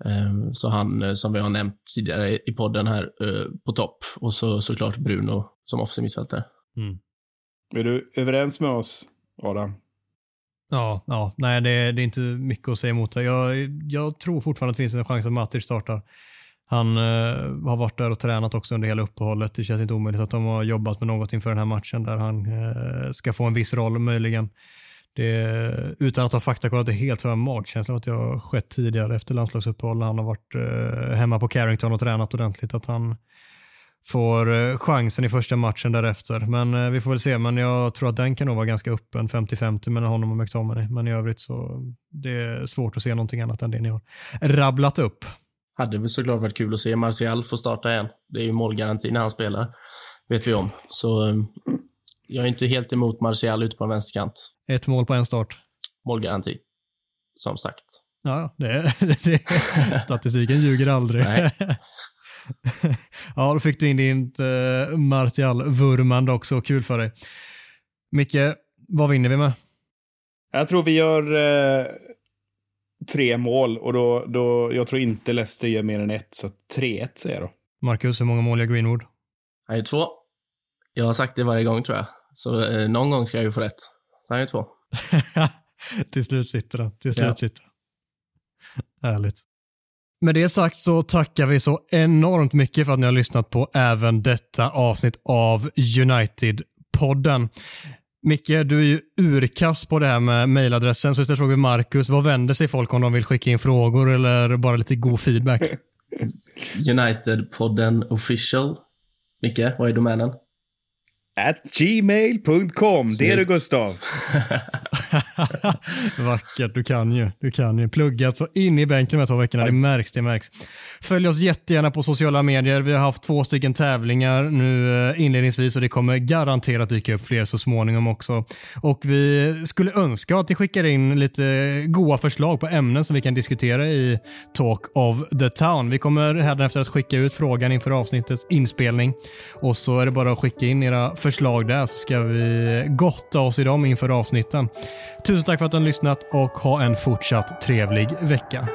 Speaker 3: Ehm, så han, eh, som vi har nämnt tidigare i podden här, eh, på topp. Och så såklart Bruno som offensiv mittfältare.
Speaker 1: Mm. Är du överens med oss, Adam?
Speaker 2: Ja, ja. nej det, det är inte mycket att säga emot. Jag, jag tror fortfarande att det finns en chans att Matic startar. Han uh, har varit där och tränat också under hela uppehållet. Det känns inte omöjligt att de har jobbat med något inför den här matchen där han uh, ska få en viss roll möjligen. Det, utan att ha faktakollat det helt, har jag magkänslan att det har skett tidigare efter landslagsuppehåll när han har varit eh, hemma på Carrington och tränat ordentligt. Att han får eh, chansen i första matchen därefter. Men eh, vi får väl se. Men jag tror att den kan nog vara ganska öppen, 50-50 mellan honom och McTominay. Men i övrigt så det är svårt att se någonting annat än det ni har rabblat upp.
Speaker 3: Hade väl såklart varit kul att se Martial få starta igen. Det är ju målgaranti när han spelar, vet vi om. Så eh, jag är inte helt emot Martial ute på en vänsterkant.
Speaker 2: Ett mål på en start.
Speaker 3: Målgaranti. Som sagt.
Speaker 2: Ja, det, det, statistiken ljuger aldrig. ja, då fick du in din uh, Martial-vurmande också. Kul för dig. Micke, vad vinner vi med?
Speaker 1: Jag tror vi gör uh, tre mål och då, då, jag tror inte Leicester gör mer än ett, så 3-1 säger jag då.
Speaker 2: Marcus, hur många mål gör Greenwood?
Speaker 3: Han gör två. Jag har sagt det varje gång tror jag. Så eh, någon gång ska jag ju få rätt. Så han är två.
Speaker 2: Till slut sitter det. Till slut ja. sitter det. Härligt. Med det sagt så tackar vi så enormt mycket för att ni har lyssnat på även detta avsnitt av United-podden. Micke, du är ju urkass på det här med mejladressen, så istället frågar vi Marcus, vad vänder sig folk om de vill skicka in frågor eller bara lite god feedback?
Speaker 3: Unitedpodden official. Micke, vad är domänen?
Speaker 1: At gmail.com. Det är du Gustav.
Speaker 2: Vackert, du kan ju. Du kan ju. Pluggat så in i bänken de här två veckorna. Det märks, det märks. Följ oss jättegärna på sociala medier. Vi har haft två stycken tävlingar nu eh, inledningsvis och det kommer garanterat dyka upp fler så småningom också. Och vi skulle önska att ni skickar in lite goda förslag på ämnen som vi kan diskutera i Talk of the Town. Vi kommer hädanefter att skicka ut frågan inför avsnittets inspelning och så är det bara att skicka in era förslag där så ska vi gotta oss i dem inför avsnitten. Tusen tack för att du har lyssnat och ha en fortsatt trevlig vecka.